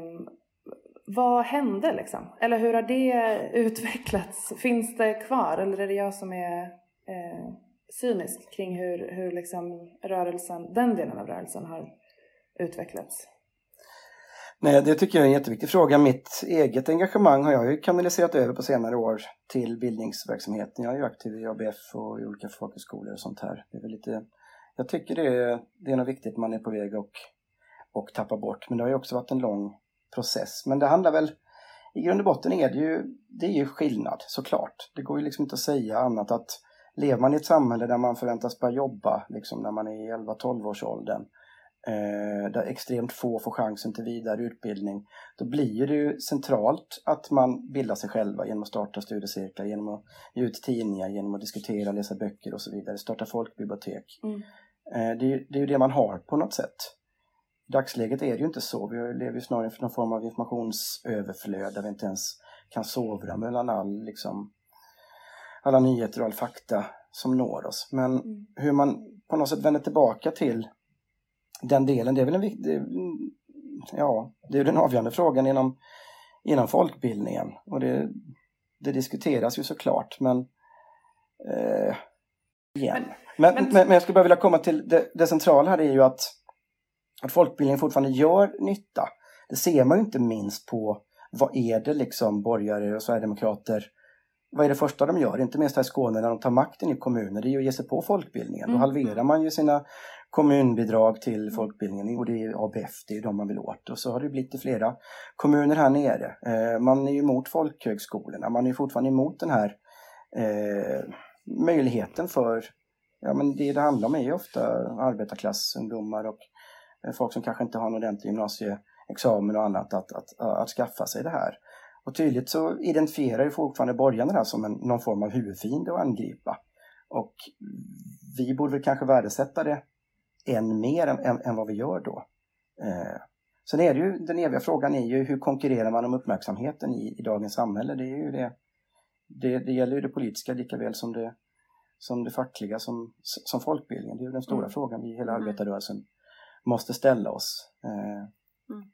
vad hände liksom? Eller hur har det utvecklats? Finns det kvar eller är det jag som är eh, cynisk kring hur, hur liksom rörelsen, den delen av rörelsen har utvecklats? Nej, det tycker jag är en jätteviktig fråga. Mitt eget engagemang har jag ju kanaliserat över på senare år till bildningsverksamheten. Jag är ju aktiv i ABF och i olika folkhögskolor och sånt här. Det är väl lite, jag tycker det är, det är något viktigt man är på väg och, och tappa bort. Men det har ju också varit en lång process. Men det handlar väl, i grund och botten är det ju, det är ju skillnad såklart. Det går ju liksom inte att säga annat att lever man i ett samhälle där man förväntas börja jobba liksom när man är i 11-12 års åldern eh, där extremt få får chansen till vidare utbildning, då blir det ju centralt att man bildar sig själva genom att starta studiecirklar, genom att ge ut tidningar, genom att diskutera, läsa böcker och så vidare, starta folkbibliotek. Mm. Eh, det, är, det är ju det man har på något sätt. I dagsläget är det ju inte så. Vi lever ju snarare i någon form av informationsöverflöd där vi inte ens kan sovra mellan all, liksom, alla nyheter och all fakta som når oss. Men Mm. hur man på något sätt vänder tillbaka till den delen, det är väl en viktig, ja, det är den avgörande frågan inom, inom folkbildningen. Och det, det diskuteras ju såklart, men eh, igen. Men, men, men- men, jag skulle bara vilja komma till det, det centrala här är ju att, att folkbildningen fortfarande gör nytta. Det ser man ju inte minst på vad är det liksom borgare och sverigedemokrater vad är det första de gör, inte minst här i Skåne när de tar makten i kommuner, det är ju att ge sig på folkbildningen. Då Mm. halverar man ju sina kommunbidrag till folkbildningen och det är ABF, det är de man vill åt. Och så har det blivit i flera kommuner här nere. Eh, man är ju emot folkhögskolorna, man är ju fortfarande emot den här eh, möjligheten för, ja men det det handlar om är ju ofta arbetarklassungdomar och eh, folk som kanske inte har en ordentlig gymnasieexamen och annat att, att, att skaffa sig det här. Och tydligt så identifierar ju fortfarande borgarna det här som en, någon form av huvudfiende att angripa. Och vi borde väl kanske värdesätta det än mer än, än, än vad vi gör då. Eh, sen är det ju, den eviga frågan är ju hur konkurrerar man om uppmärksamheten i, i dagens samhälle? Det är ju det, det, det gäller ju det politiska lika väl som det, som det fackliga, som, som folkbildningen. Det är ju den stora Mm. frågan vi i hela Mm. arbetarrörelsen måste ställa oss. Eh, Mm.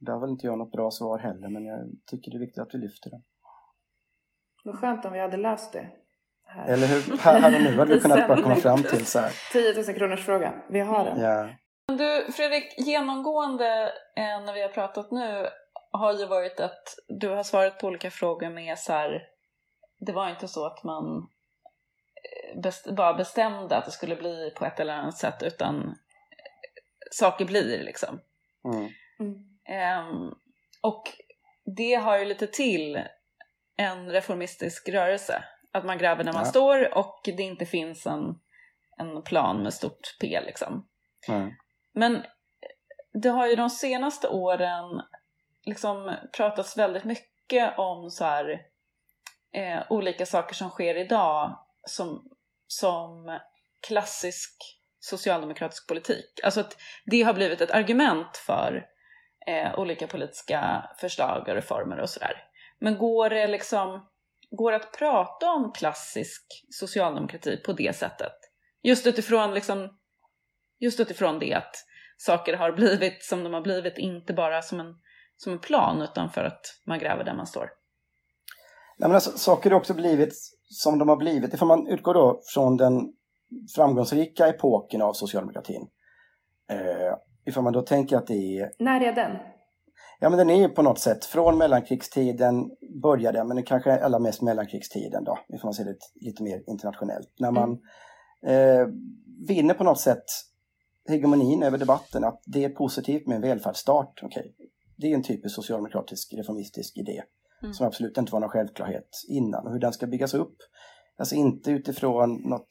Där har väl inte jag något bra svar heller, men jag tycker det är viktigt att vi lyfter det. Vad skönt om vi hade löst det. Här. Eller hur? Här, här och nu hade vi kunnat bara komma fram till så här. 10 000 kronors fråga. Vi har den. Ja, Men Du Fredrik, genomgående eh, när vi har pratat nu har ju varit att du har svarat på olika frågor med så här, det var inte så att man eh, best, bara bestämde att det skulle bli på ett eller annat sätt utan eh, saker blir liksom. mm. Mm. Ehm, och det har ju lite till en reformistisk rörelse. Att man gräver när man Ja. står och det inte finns en, en plan med stort P liksom. Mm. Men det har ju de senaste åren liksom pratats väldigt mycket om så här eh, olika saker som sker idag som, som klassisk socialdemokratisk politik. Alltså att det har blivit ett argument för eh, olika politiska förslag och reformer och sådär. Men går det liksom, går att prata om klassisk socialdemokrati på det sättet? Just utifrån liksom, just utifrån det att saker har blivit som de har blivit, inte bara som en, som en plan utan för att man gräver där man står. Nej, men alltså, saker har också blivit som de har blivit. Ifall man utgår då från den framgångsrika epoken av socialdemokratin. Eh, ifall man då tänker att det är... När är den? Ja men den är ju på något sätt från mellankrigstiden började, men det kanske allra mest mellankrigstiden då, ifall man ser det lite mer internationellt. När man mm. eh, vinner på något sätt hegemonin över debatten, att det är positivt med en välfärdsstat. Okay. Det är en typisk socialdemokratisk reformistisk idé mm. som absolut inte var någon självklarhet innan. Och hur den ska byggas upp, alltså inte utifrån något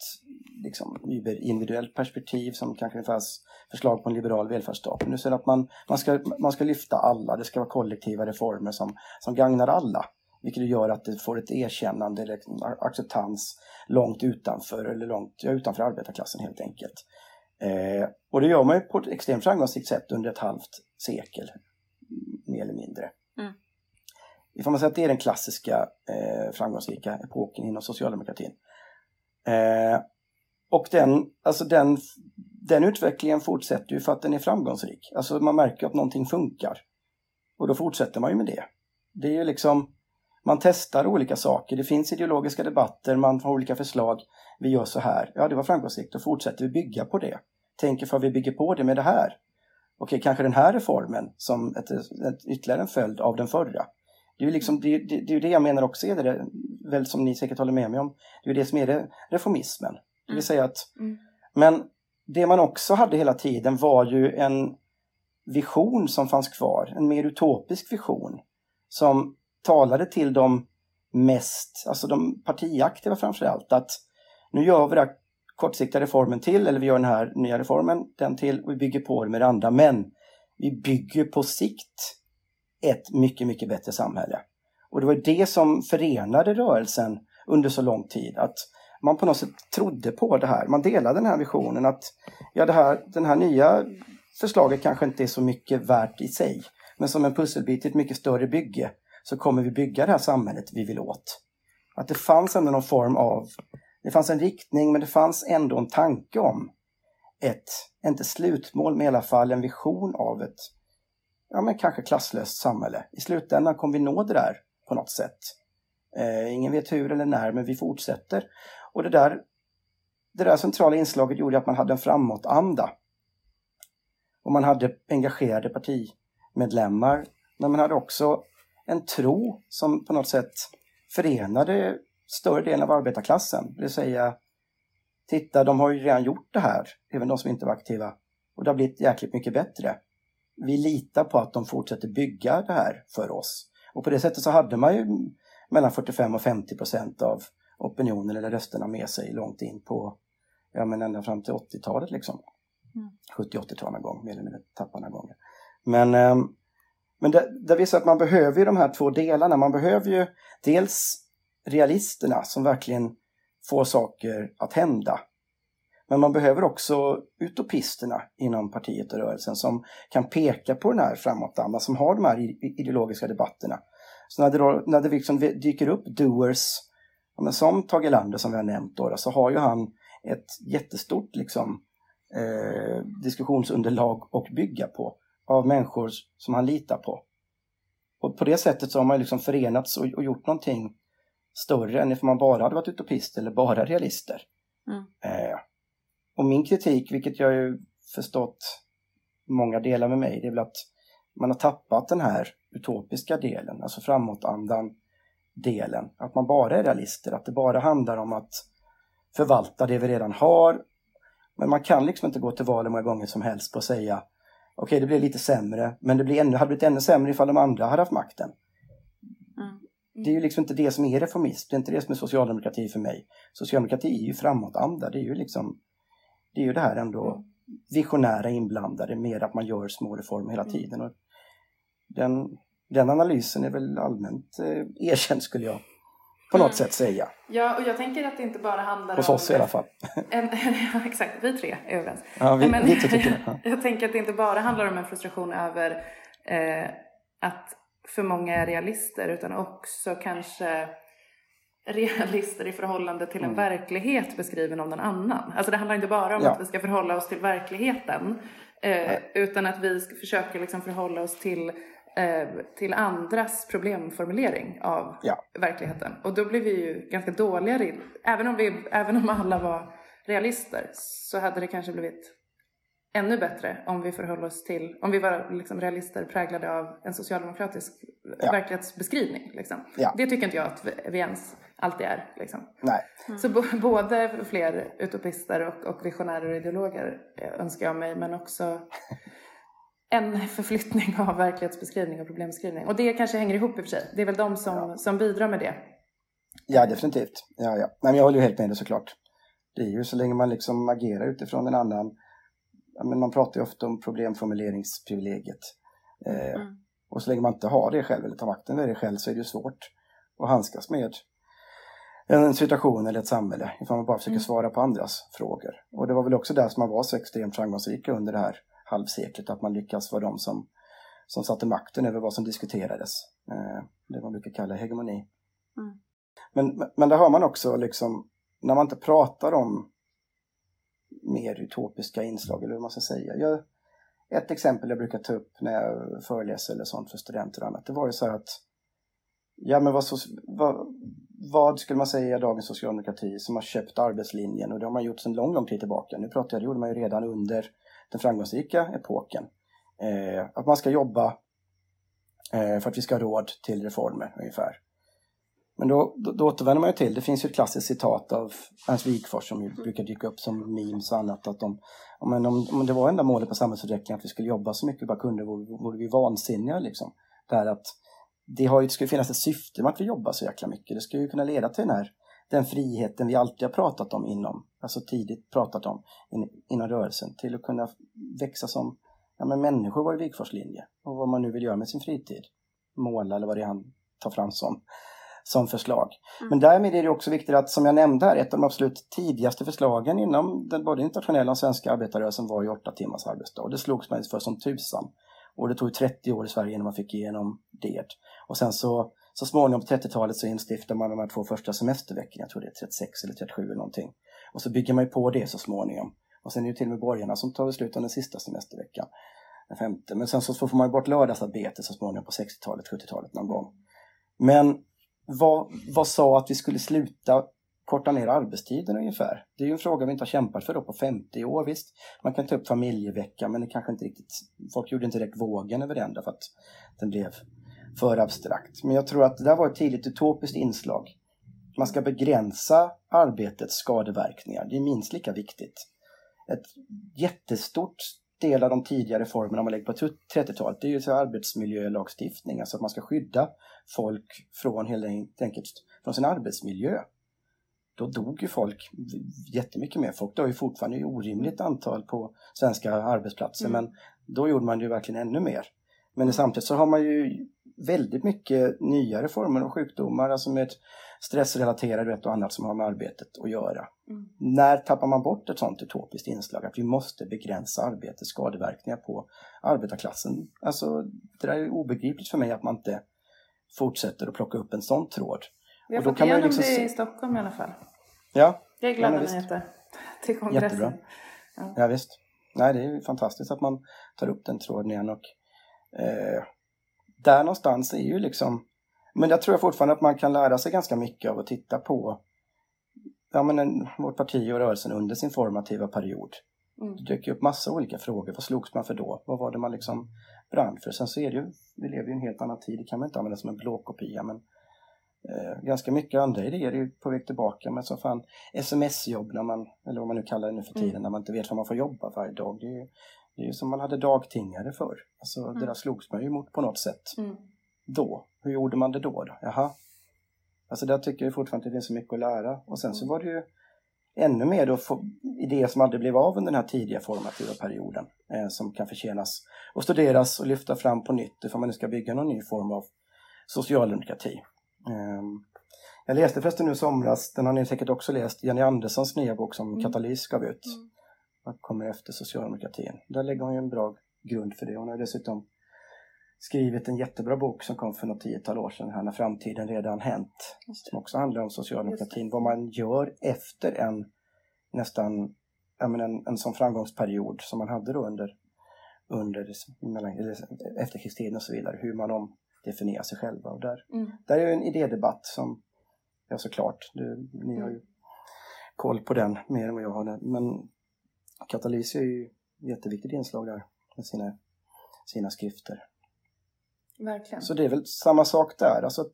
liksom, individuellt perspektiv som kanske det fanns förslag på en liberal välfärdsstat. Men nu ser att man, man, ska, man ska lyfta alla, det ska vara kollektiva reformer som, som gagnar alla. Vilket gör att det får ett erkännande eller acceptans långt utanför, eller långt ja, utanför arbetarklassen helt enkelt. Eh, och det gör man ju på ett extremt framgångsrikt sätt under ett halvt sekel, mer eller mindre. Mm. Ifall man säger att det är den klassiska eh, framgångsrika epoken inom socialdemokratin. Eh, och den, alltså den, den utvecklingen fortsätter ju för att den är framgångsrik. Alltså man märker att någonting funkar. Och då fortsätter man ju med det. Det är ju liksom, man testar olika saker. Det finns ideologiska debatter, man har olika förslag. Vi gör så här. Ja, det var framgångsrikt. Då fortsätter vi bygga på det. Tänker för att vi bygger på det med det här. Okej, kanske den här reformen som ett, ett, ytterligare en följd av den förra. Det är ju liksom, det, det, det, är det jag menar också är det, väl som ni säkert håller med mig om. Det är det som är det, reformismen. Det vill mm. säga att, mm. men det man också hade hela tiden var ju en vision som fanns kvar, en mer utopisk vision som talade till de mest, alltså de partiaktiva framförallt, att nu gör vi den kortsiktiga reformen till, eller vi gör den här nya reformen, den till, och vi bygger på det med det andra, men vi bygger på sikt ett mycket, mycket bättre samhälle. Och det var det som förenade rörelsen under så lång tid, att man på något sätt trodde på det här. Man delade den här visionen att ja, det här, den här nya förslaget kanske inte är så mycket värt i sig. Men som en pusselbit i ett mycket större bygge så kommer vi bygga det här samhället vi vill åt. Att det fanns ändå någon form av, det fanns en riktning men det fanns ändå en tanke om ett, inte slutmål men i alla fall en vision av ett, ja men kanske klasslöst samhälle. I slutändan kommer vi nå det där på något sätt. Eh, ingen vet hur eller när men vi fortsätter. Och det där, det där centrala inslaget gjorde att man hade en framåtanda. Och man hade engagerade partimedlemmar. Men man hade också en tro som på något sätt förenade större delen av arbetarklassen. Det vill säga, titta de har ju redan gjort det här, även de som inte var aktiva. Och det har blivit jäkligt mycket bättre. Vi litar på att de fortsätter bygga det här för oss. Och på det sättet så hade man ju mellan 45 och 50 procent av opinionen eller rösterna med sig långt in på, ja men ända fram till 80-talet liksom. Mm. 70-80 tror jag någon gång, mer eller mindre tappade några gånger. Men, um, men det, det visar att man behöver ju de här två delarna. Man behöver ju dels realisterna som verkligen får saker att hända. Men man behöver också utopisterna inom partiet och rörelsen som kan peka på den här framåtandan, som har de här ideologiska debatterna. Så när det, då, när det liksom dyker upp doers ja, men som Tage Erlander som vi har nämnt då, så har ju han ett jättestort liksom, eh, diskussionsunderlag att bygga på av människor som han litar på. Och på det sättet så har man liksom förenats och, och gjort någonting större än om man bara hade varit utopist eller bara realister. Mm. Eh, och min kritik, vilket jag ju förstått många delar med mig, det är väl att man har tappat den här utopiska delen, alltså framåtandan delen. Att man bara är realister, att det bara handlar om att förvalta det vi redan har. Men man kan liksom inte gå till val hur många gånger som helst att säga okej, okay, det blir lite sämre, men det blir ännu, hade blivit ännu sämre ifall de andra hade haft makten. Mm. Det är ju liksom inte det som är reformism, det är inte det som är socialdemokrati för mig. Socialdemokrati är ju framåtanda, det är ju liksom det är ju det här ändå mm. visionära inblandade med att man gör små reformer hela mm. tiden. Och den, den analysen är väl allmänt eh, erkänd skulle jag på något mm. sätt säga. Ja, och jag tänker att det inte bara handlar Hos om... Hos oss i alla fall. En, ja, exakt, vi tre är överens. Ja, vi, Men, vi tycker det. Ja. Jag tänker att det inte bara handlar om en frustration över eh, att för många är realister utan också kanske realister i förhållande till en mm. verklighet beskriven av någon annan. Alltså det handlar inte bara om ja. att vi ska förhålla oss till verkligheten eh, utan att vi ska försöka liksom förhålla oss till till andras problemformulering av ja. verkligheten. Och då blir vi ju ganska dåliga. Även om, vi, även om alla var realister så hade det kanske blivit ännu bättre om vi förhöll oss till, om vi var liksom realister präglade av en socialdemokratisk ja. verklighetsbeskrivning. Liksom. Ja. Det tycker inte jag att vi ens alltid är. Liksom. Mm. Så både fler utopister och, och visionärer och ideologer önskar jag mig, men också en förflyttning av verklighetsbeskrivning och problembeskrivning. Och det kanske hänger ihop i och för sig. Det är väl de som, ja. som bidrar med det. Ja, definitivt. Ja, ja. Nej, men jag håller ju helt med dig såklart. Det är ju så länge man liksom agerar utifrån en annan men man pratar ju ofta om problemformuleringsprivilegiet. Eh, mm. Och så länge man inte har det själv eller tar makten över det själv så är det ju svårt att handskas med en situation eller ett samhälle ifall man bara försöker mm. svara på andras frågor. Och det var väl också där som man var så extremt framgångsrika under det här halvseklet, att man lyckas vara de som, som satte makten över vad som diskuterades. Eh, det man brukar kalla hegemoni. Mm. Men, men där har man också liksom, när man inte pratar om mer utopiska inslag, eller hur man ska säga. Jag, ett exempel jag brukar ta upp när jag föreläser eller sånt för studenter och annat, det var ju så här att Ja men vad, vad, vad, skulle man säga dagens socialdemokrati som har köpt arbetslinjen och det har man gjort sedan lång, lång tid tillbaka. Nu pratar jag, det gjorde man ju redan under den framgångsrika epoken. Eh, att man ska jobba eh, för att vi ska ha råd till reformer ungefär. Men då, då, då återvänder man ju till, det finns ju ett klassiskt citat av Ernst Wigforss som ju brukar dyka upp som memes och annat. Att de, om, om, om det var enda målet på samhällsutvecklingen att vi skulle jobba så mycket vi bara kunde vore, vore vi vansinniga. Liksom. Det här att det, har ju, det ska ju finnas ett syfte med att vi jobbar så jäkla mycket. Det ska ju kunna leda till den här den friheten vi alltid har pratat om inom, alltså tidigt pratat om in, inom rörelsen, till att kunna växa som ja, men människor var ju Wigforss linje och vad man nu vill göra med sin fritid. Måla eller vad det är han tar fram som som förslag. Mm. Men därmed är det också viktigt att, som jag nämnde här, ett av de absolut tidigaste förslagen inom den både internationella och svenska arbetarrörelsen var ju åtta timmars arbetsdag. Och det slogs man för som tusan. Och det tog 30 år i Sverige innan man fick igenom det. Och sen så, så småningom på 30-talet så instiftar man de här två första semesterveckorna, jag tror det är 36 eller 37 eller någonting. Och så bygger man ju på det så småningom. Och sen är det till och med borgarna som tar beslut om den sista semesterveckan, den femte. Men sen så får man ju bort lördagsarbete så småningom på 60-talet, 70-talet någon gång. Men vad, vad sa att vi skulle sluta korta ner arbetstiden ungefär? Det är ju en fråga vi inte har kämpat för då på 50 år. Visst, man kan ta upp familjevecka men det kanske inte riktigt, folk gjorde inte direkt vågen över den därför att den blev för abstrakt. Men jag tror att det där var ett tidigt utopiskt inslag. Man ska begränsa arbetets skadeverkningar. Det är minst lika viktigt. Ett jättestort del av de tidigare reformerna man lägger på 30-talet, det är ju så arbetsmiljölagstiftning, alltså att man ska skydda folk från helt enkelt från sin arbetsmiljö. Då dog ju folk jättemycket mer. Folk dör ju fortfarande i orimligt antal på svenska arbetsplatser, mm. men då gjorde man ju verkligen ännu mer. Men samtidigt så har man ju väldigt mycket nyare former av sjukdomar, alltså med stressrelaterade och annat som har med arbetet att göra. Mm. När tappar man bort ett sånt utopiskt inslag att vi måste begränsa arbetets skadeverkningar på arbetarklassen? Alltså, det är obegripligt för mig att man inte fortsätter att plocka upp en sån tråd. Vi har och fått igenom liksom... det i Stockholm i alla fall. Ja. Det är glada ja, nyheter till kongressen. Jättebra. Ja. ja visst. Nej, det är fantastiskt att man tar upp den tråden igen och eh, där någonstans är ju liksom men jag tror fortfarande att man kan lära sig ganska mycket av att titta på ja, men en, vårt parti och rörelsen under sin formativa period. Mm. Det dök upp massa olika frågor. Vad slogs man för då? Vad var det man liksom brann för? Sen så är det ju, vi lever ju i en helt annan tid, det kan man inte använda som en blåkopia men eh, ganska mycket andra idéer är ju på väg tillbaka. Men så fan, sms-jobb när man, eller vad man nu kallar det nu för tiden, mm. när man inte vet vad man får jobba varje dag. Det är ju, det är ju som man hade dagtingare förr. Alltså mm. det där slogs man ju mot på något sätt. Mm. Då. Hur gjorde man det då? då? Jaha. Alltså där tycker jag fortfarande att det finns så mycket att lära. Och sen så mm. var det ju ännu mer då idéer som aldrig blev av under den här tidiga formativa perioden eh, som kan förtjänas och studeras och lyfta fram på nytt ifall man nu ska bygga någon ny form av socialdemokrati. Eh, Jag läste förresten nu somras, den har ni säkert också läst, Jenny Anderssons nya bok som Mm. Katalys gav ut. Mm. Kommer efter socialdemokratin? Där lägger hon ju en bra grund för det. Hon har dessutom skrivit en jättebra bok som kom för något tiotal år sedan här när framtiden redan hänt. Som också handlar om socialdemokratin. Vad man gör efter en nästan ja, men en, en sån framgångsperiod som man hade då under, under mellan, efterkrigstiden och så vidare. Hur man omdefinierar sig själva. Och där, Mm. där är ju en idédebatt som, ja såklart, du, ni har ju koll på den mer än vad jag har. Det. Men Katalys är ju jätteviktigt inslag där med sina, sina skrifter. Verkligen. Så det är väl samma sak där, alltså att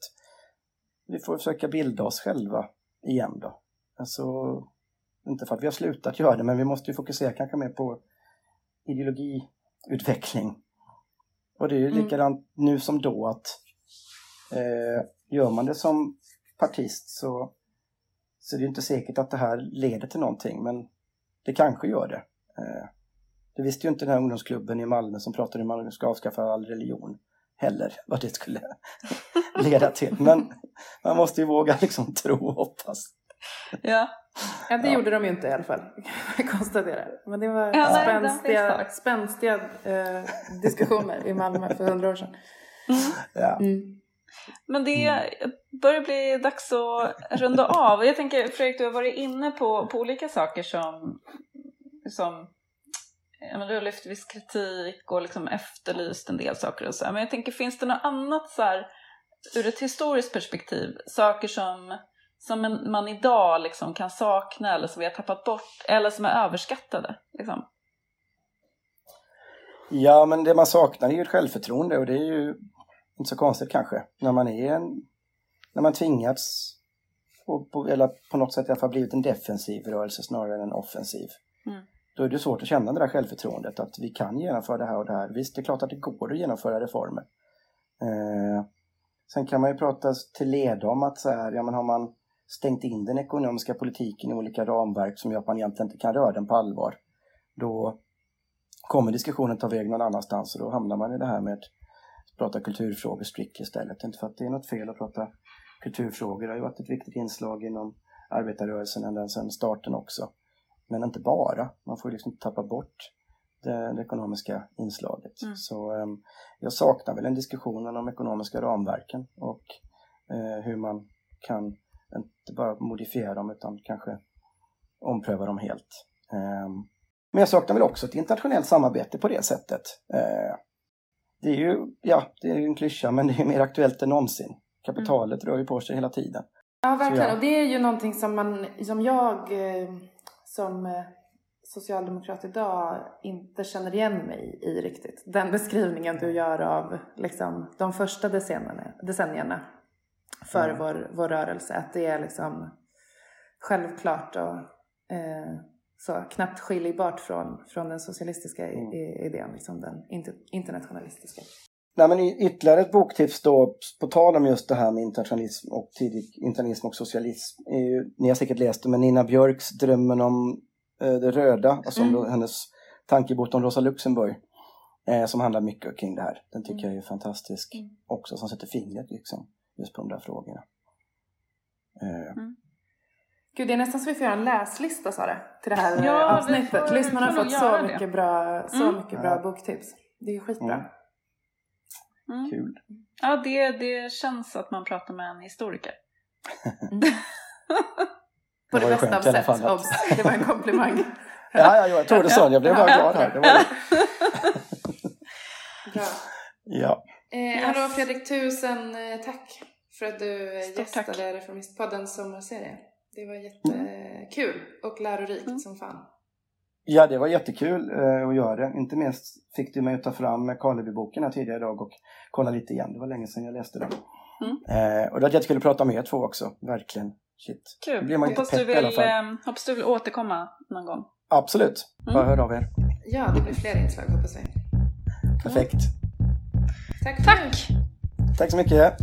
vi får försöka bilda oss själva igen då. Alltså, inte för att vi har slutat göra det, men vi måste ju fokusera kanske mer på ideologiutveckling. Och det är ju Mm. likadant nu som då att eh, gör man det som partist så, så är det inte säkert att det här leder till någonting, men det kanske gör det. Eh, det visste ju inte den här ungdomsklubben i Malmö som pratade om att man ska avskaffa all religion heller, vad det skulle leda till. Men man måste ju våga liksom tro och hoppas. Ja. Ja, det Ja. gjorde de ju inte i alla fall. kan jag konstatera. Men det var Ja, spänstiga, spänstiga eh, diskussioner i Malmö för hundra år sedan. Ja. Mm. Men det börjar bli dags att runda av. Jag tänker Fredrik, du har varit inne på, på olika saker som, som ja, men du har lyft viss kritik och liksom efterlyst en del saker och så. Men jag tänker, finns det något annat så här, ur ett historiskt perspektiv, saker som, som en, man idag liksom kan sakna eller som vi har tappat bort eller som är överskattade? Liksom? ja, men det man saknar är ju ett självförtroende och det är ju inte så konstigt kanske. När man är en, när man tvingats, på, på, eller på något sätt i alla fall blivit en defensiv rörelse snarare än en offensiv. Mm. Då är det svårt att känna det där självförtroendet att vi kan genomföra det här och det här. Visst, det är klart att det går att genomföra reformer. Eh, sen kan man ju prata till leda om att så här, ja men har man stängt in den ekonomiska politiken i olika ramverk som gör att man egentligen inte kan röra den på allvar. Då kommer diskussionen ta väg någon annanstans och då hamnar man i det här med prata kulturfrågor strikt istället. Inte för att det är något fel att prata kulturfrågor. Det har ju varit ett viktigt inslag inom arbetarrörelsen ända sedan starten också. Men inte bara. Man får ju liksom inte tappa bort det, det ekonomiska inslaget. Mm. Så em, jag saknar väl en diskussion om ekonomiska ramverken och eh, hur man kan inte bara modifiera dem utan kanske ompröva dem helt. Em, men jag saknar väl också ett internationellt samarbete på det sättet. Eh, det är ju, ja, det är en klyscha men det är mer aktuellt än någonsin. Kapitalet rör ju på sig hela tiden. Ja, verkligen. ja. Och det är ju någonting som, man, som jag eh, som eh, socialdemokrat idag inte känner igen mig i riktigt. Den beskrivningen du gör av liksom, de första decennierna, decennierna för Mm. vår, vår rörelse. Att det är liksom självklart och eh, så knappt skiljbart från, från den socialistiska Mm. idén, liksom den inter, internationalistiska. Nej, men ytterligare ett boktips då, på tal om just det här med internationalism och tidig internationalism och socialism. Ju, ni har säkert läst det, men Nina Björks Drömmen om eh, det röda, alltså Mm. då hennes tankebok om Rosa Luxemburg, eh, som handlar mycket kring det här. Den tycker Mm. jag är fantastisk Mm. också, som sätter fingret liksom, just på de där frågorna. Eh, Gud, det är nästan så vi får göra en läslista Sara, till det här Ja, avsnittet. får- Lyssnarna har fått så det. mycket bra, så Mm. mycket bra boktips. Det är skitbra. Mm. Mm. kul. Ja, det, det känns att man pratar med en historiker. På Det det bästa av sätt, obs. Det var en komplimang. Ja, ja, jag tog det så. Jag blev bara glad här. Det var, Bra. ja. Eh, hallå Fredrik, tusen eh, tack för att du eh, Stort tack. gästade Reformistpoddens sommarserie. Det var jättekul och lärorikt Mm. som fan. Ja, det var jättekul eh, att göra det. Inte minst fick du mig att ta fram Karleby-boken här tidigare idag och kolla lite igen. Det var länge sedan jag läste den. Mm. Eh, och det var jättekul att prata med er två också. Verkligen. Shit. Då Kul. blir man Hoppas du, vill, eh, hoppas du vill återkomma någon gång. Absolut. Mm. Bara hör av er. Ja, det blir fler inslag hoppas vi. Perfekt. Tack för nu. Tack! Tack så mycket.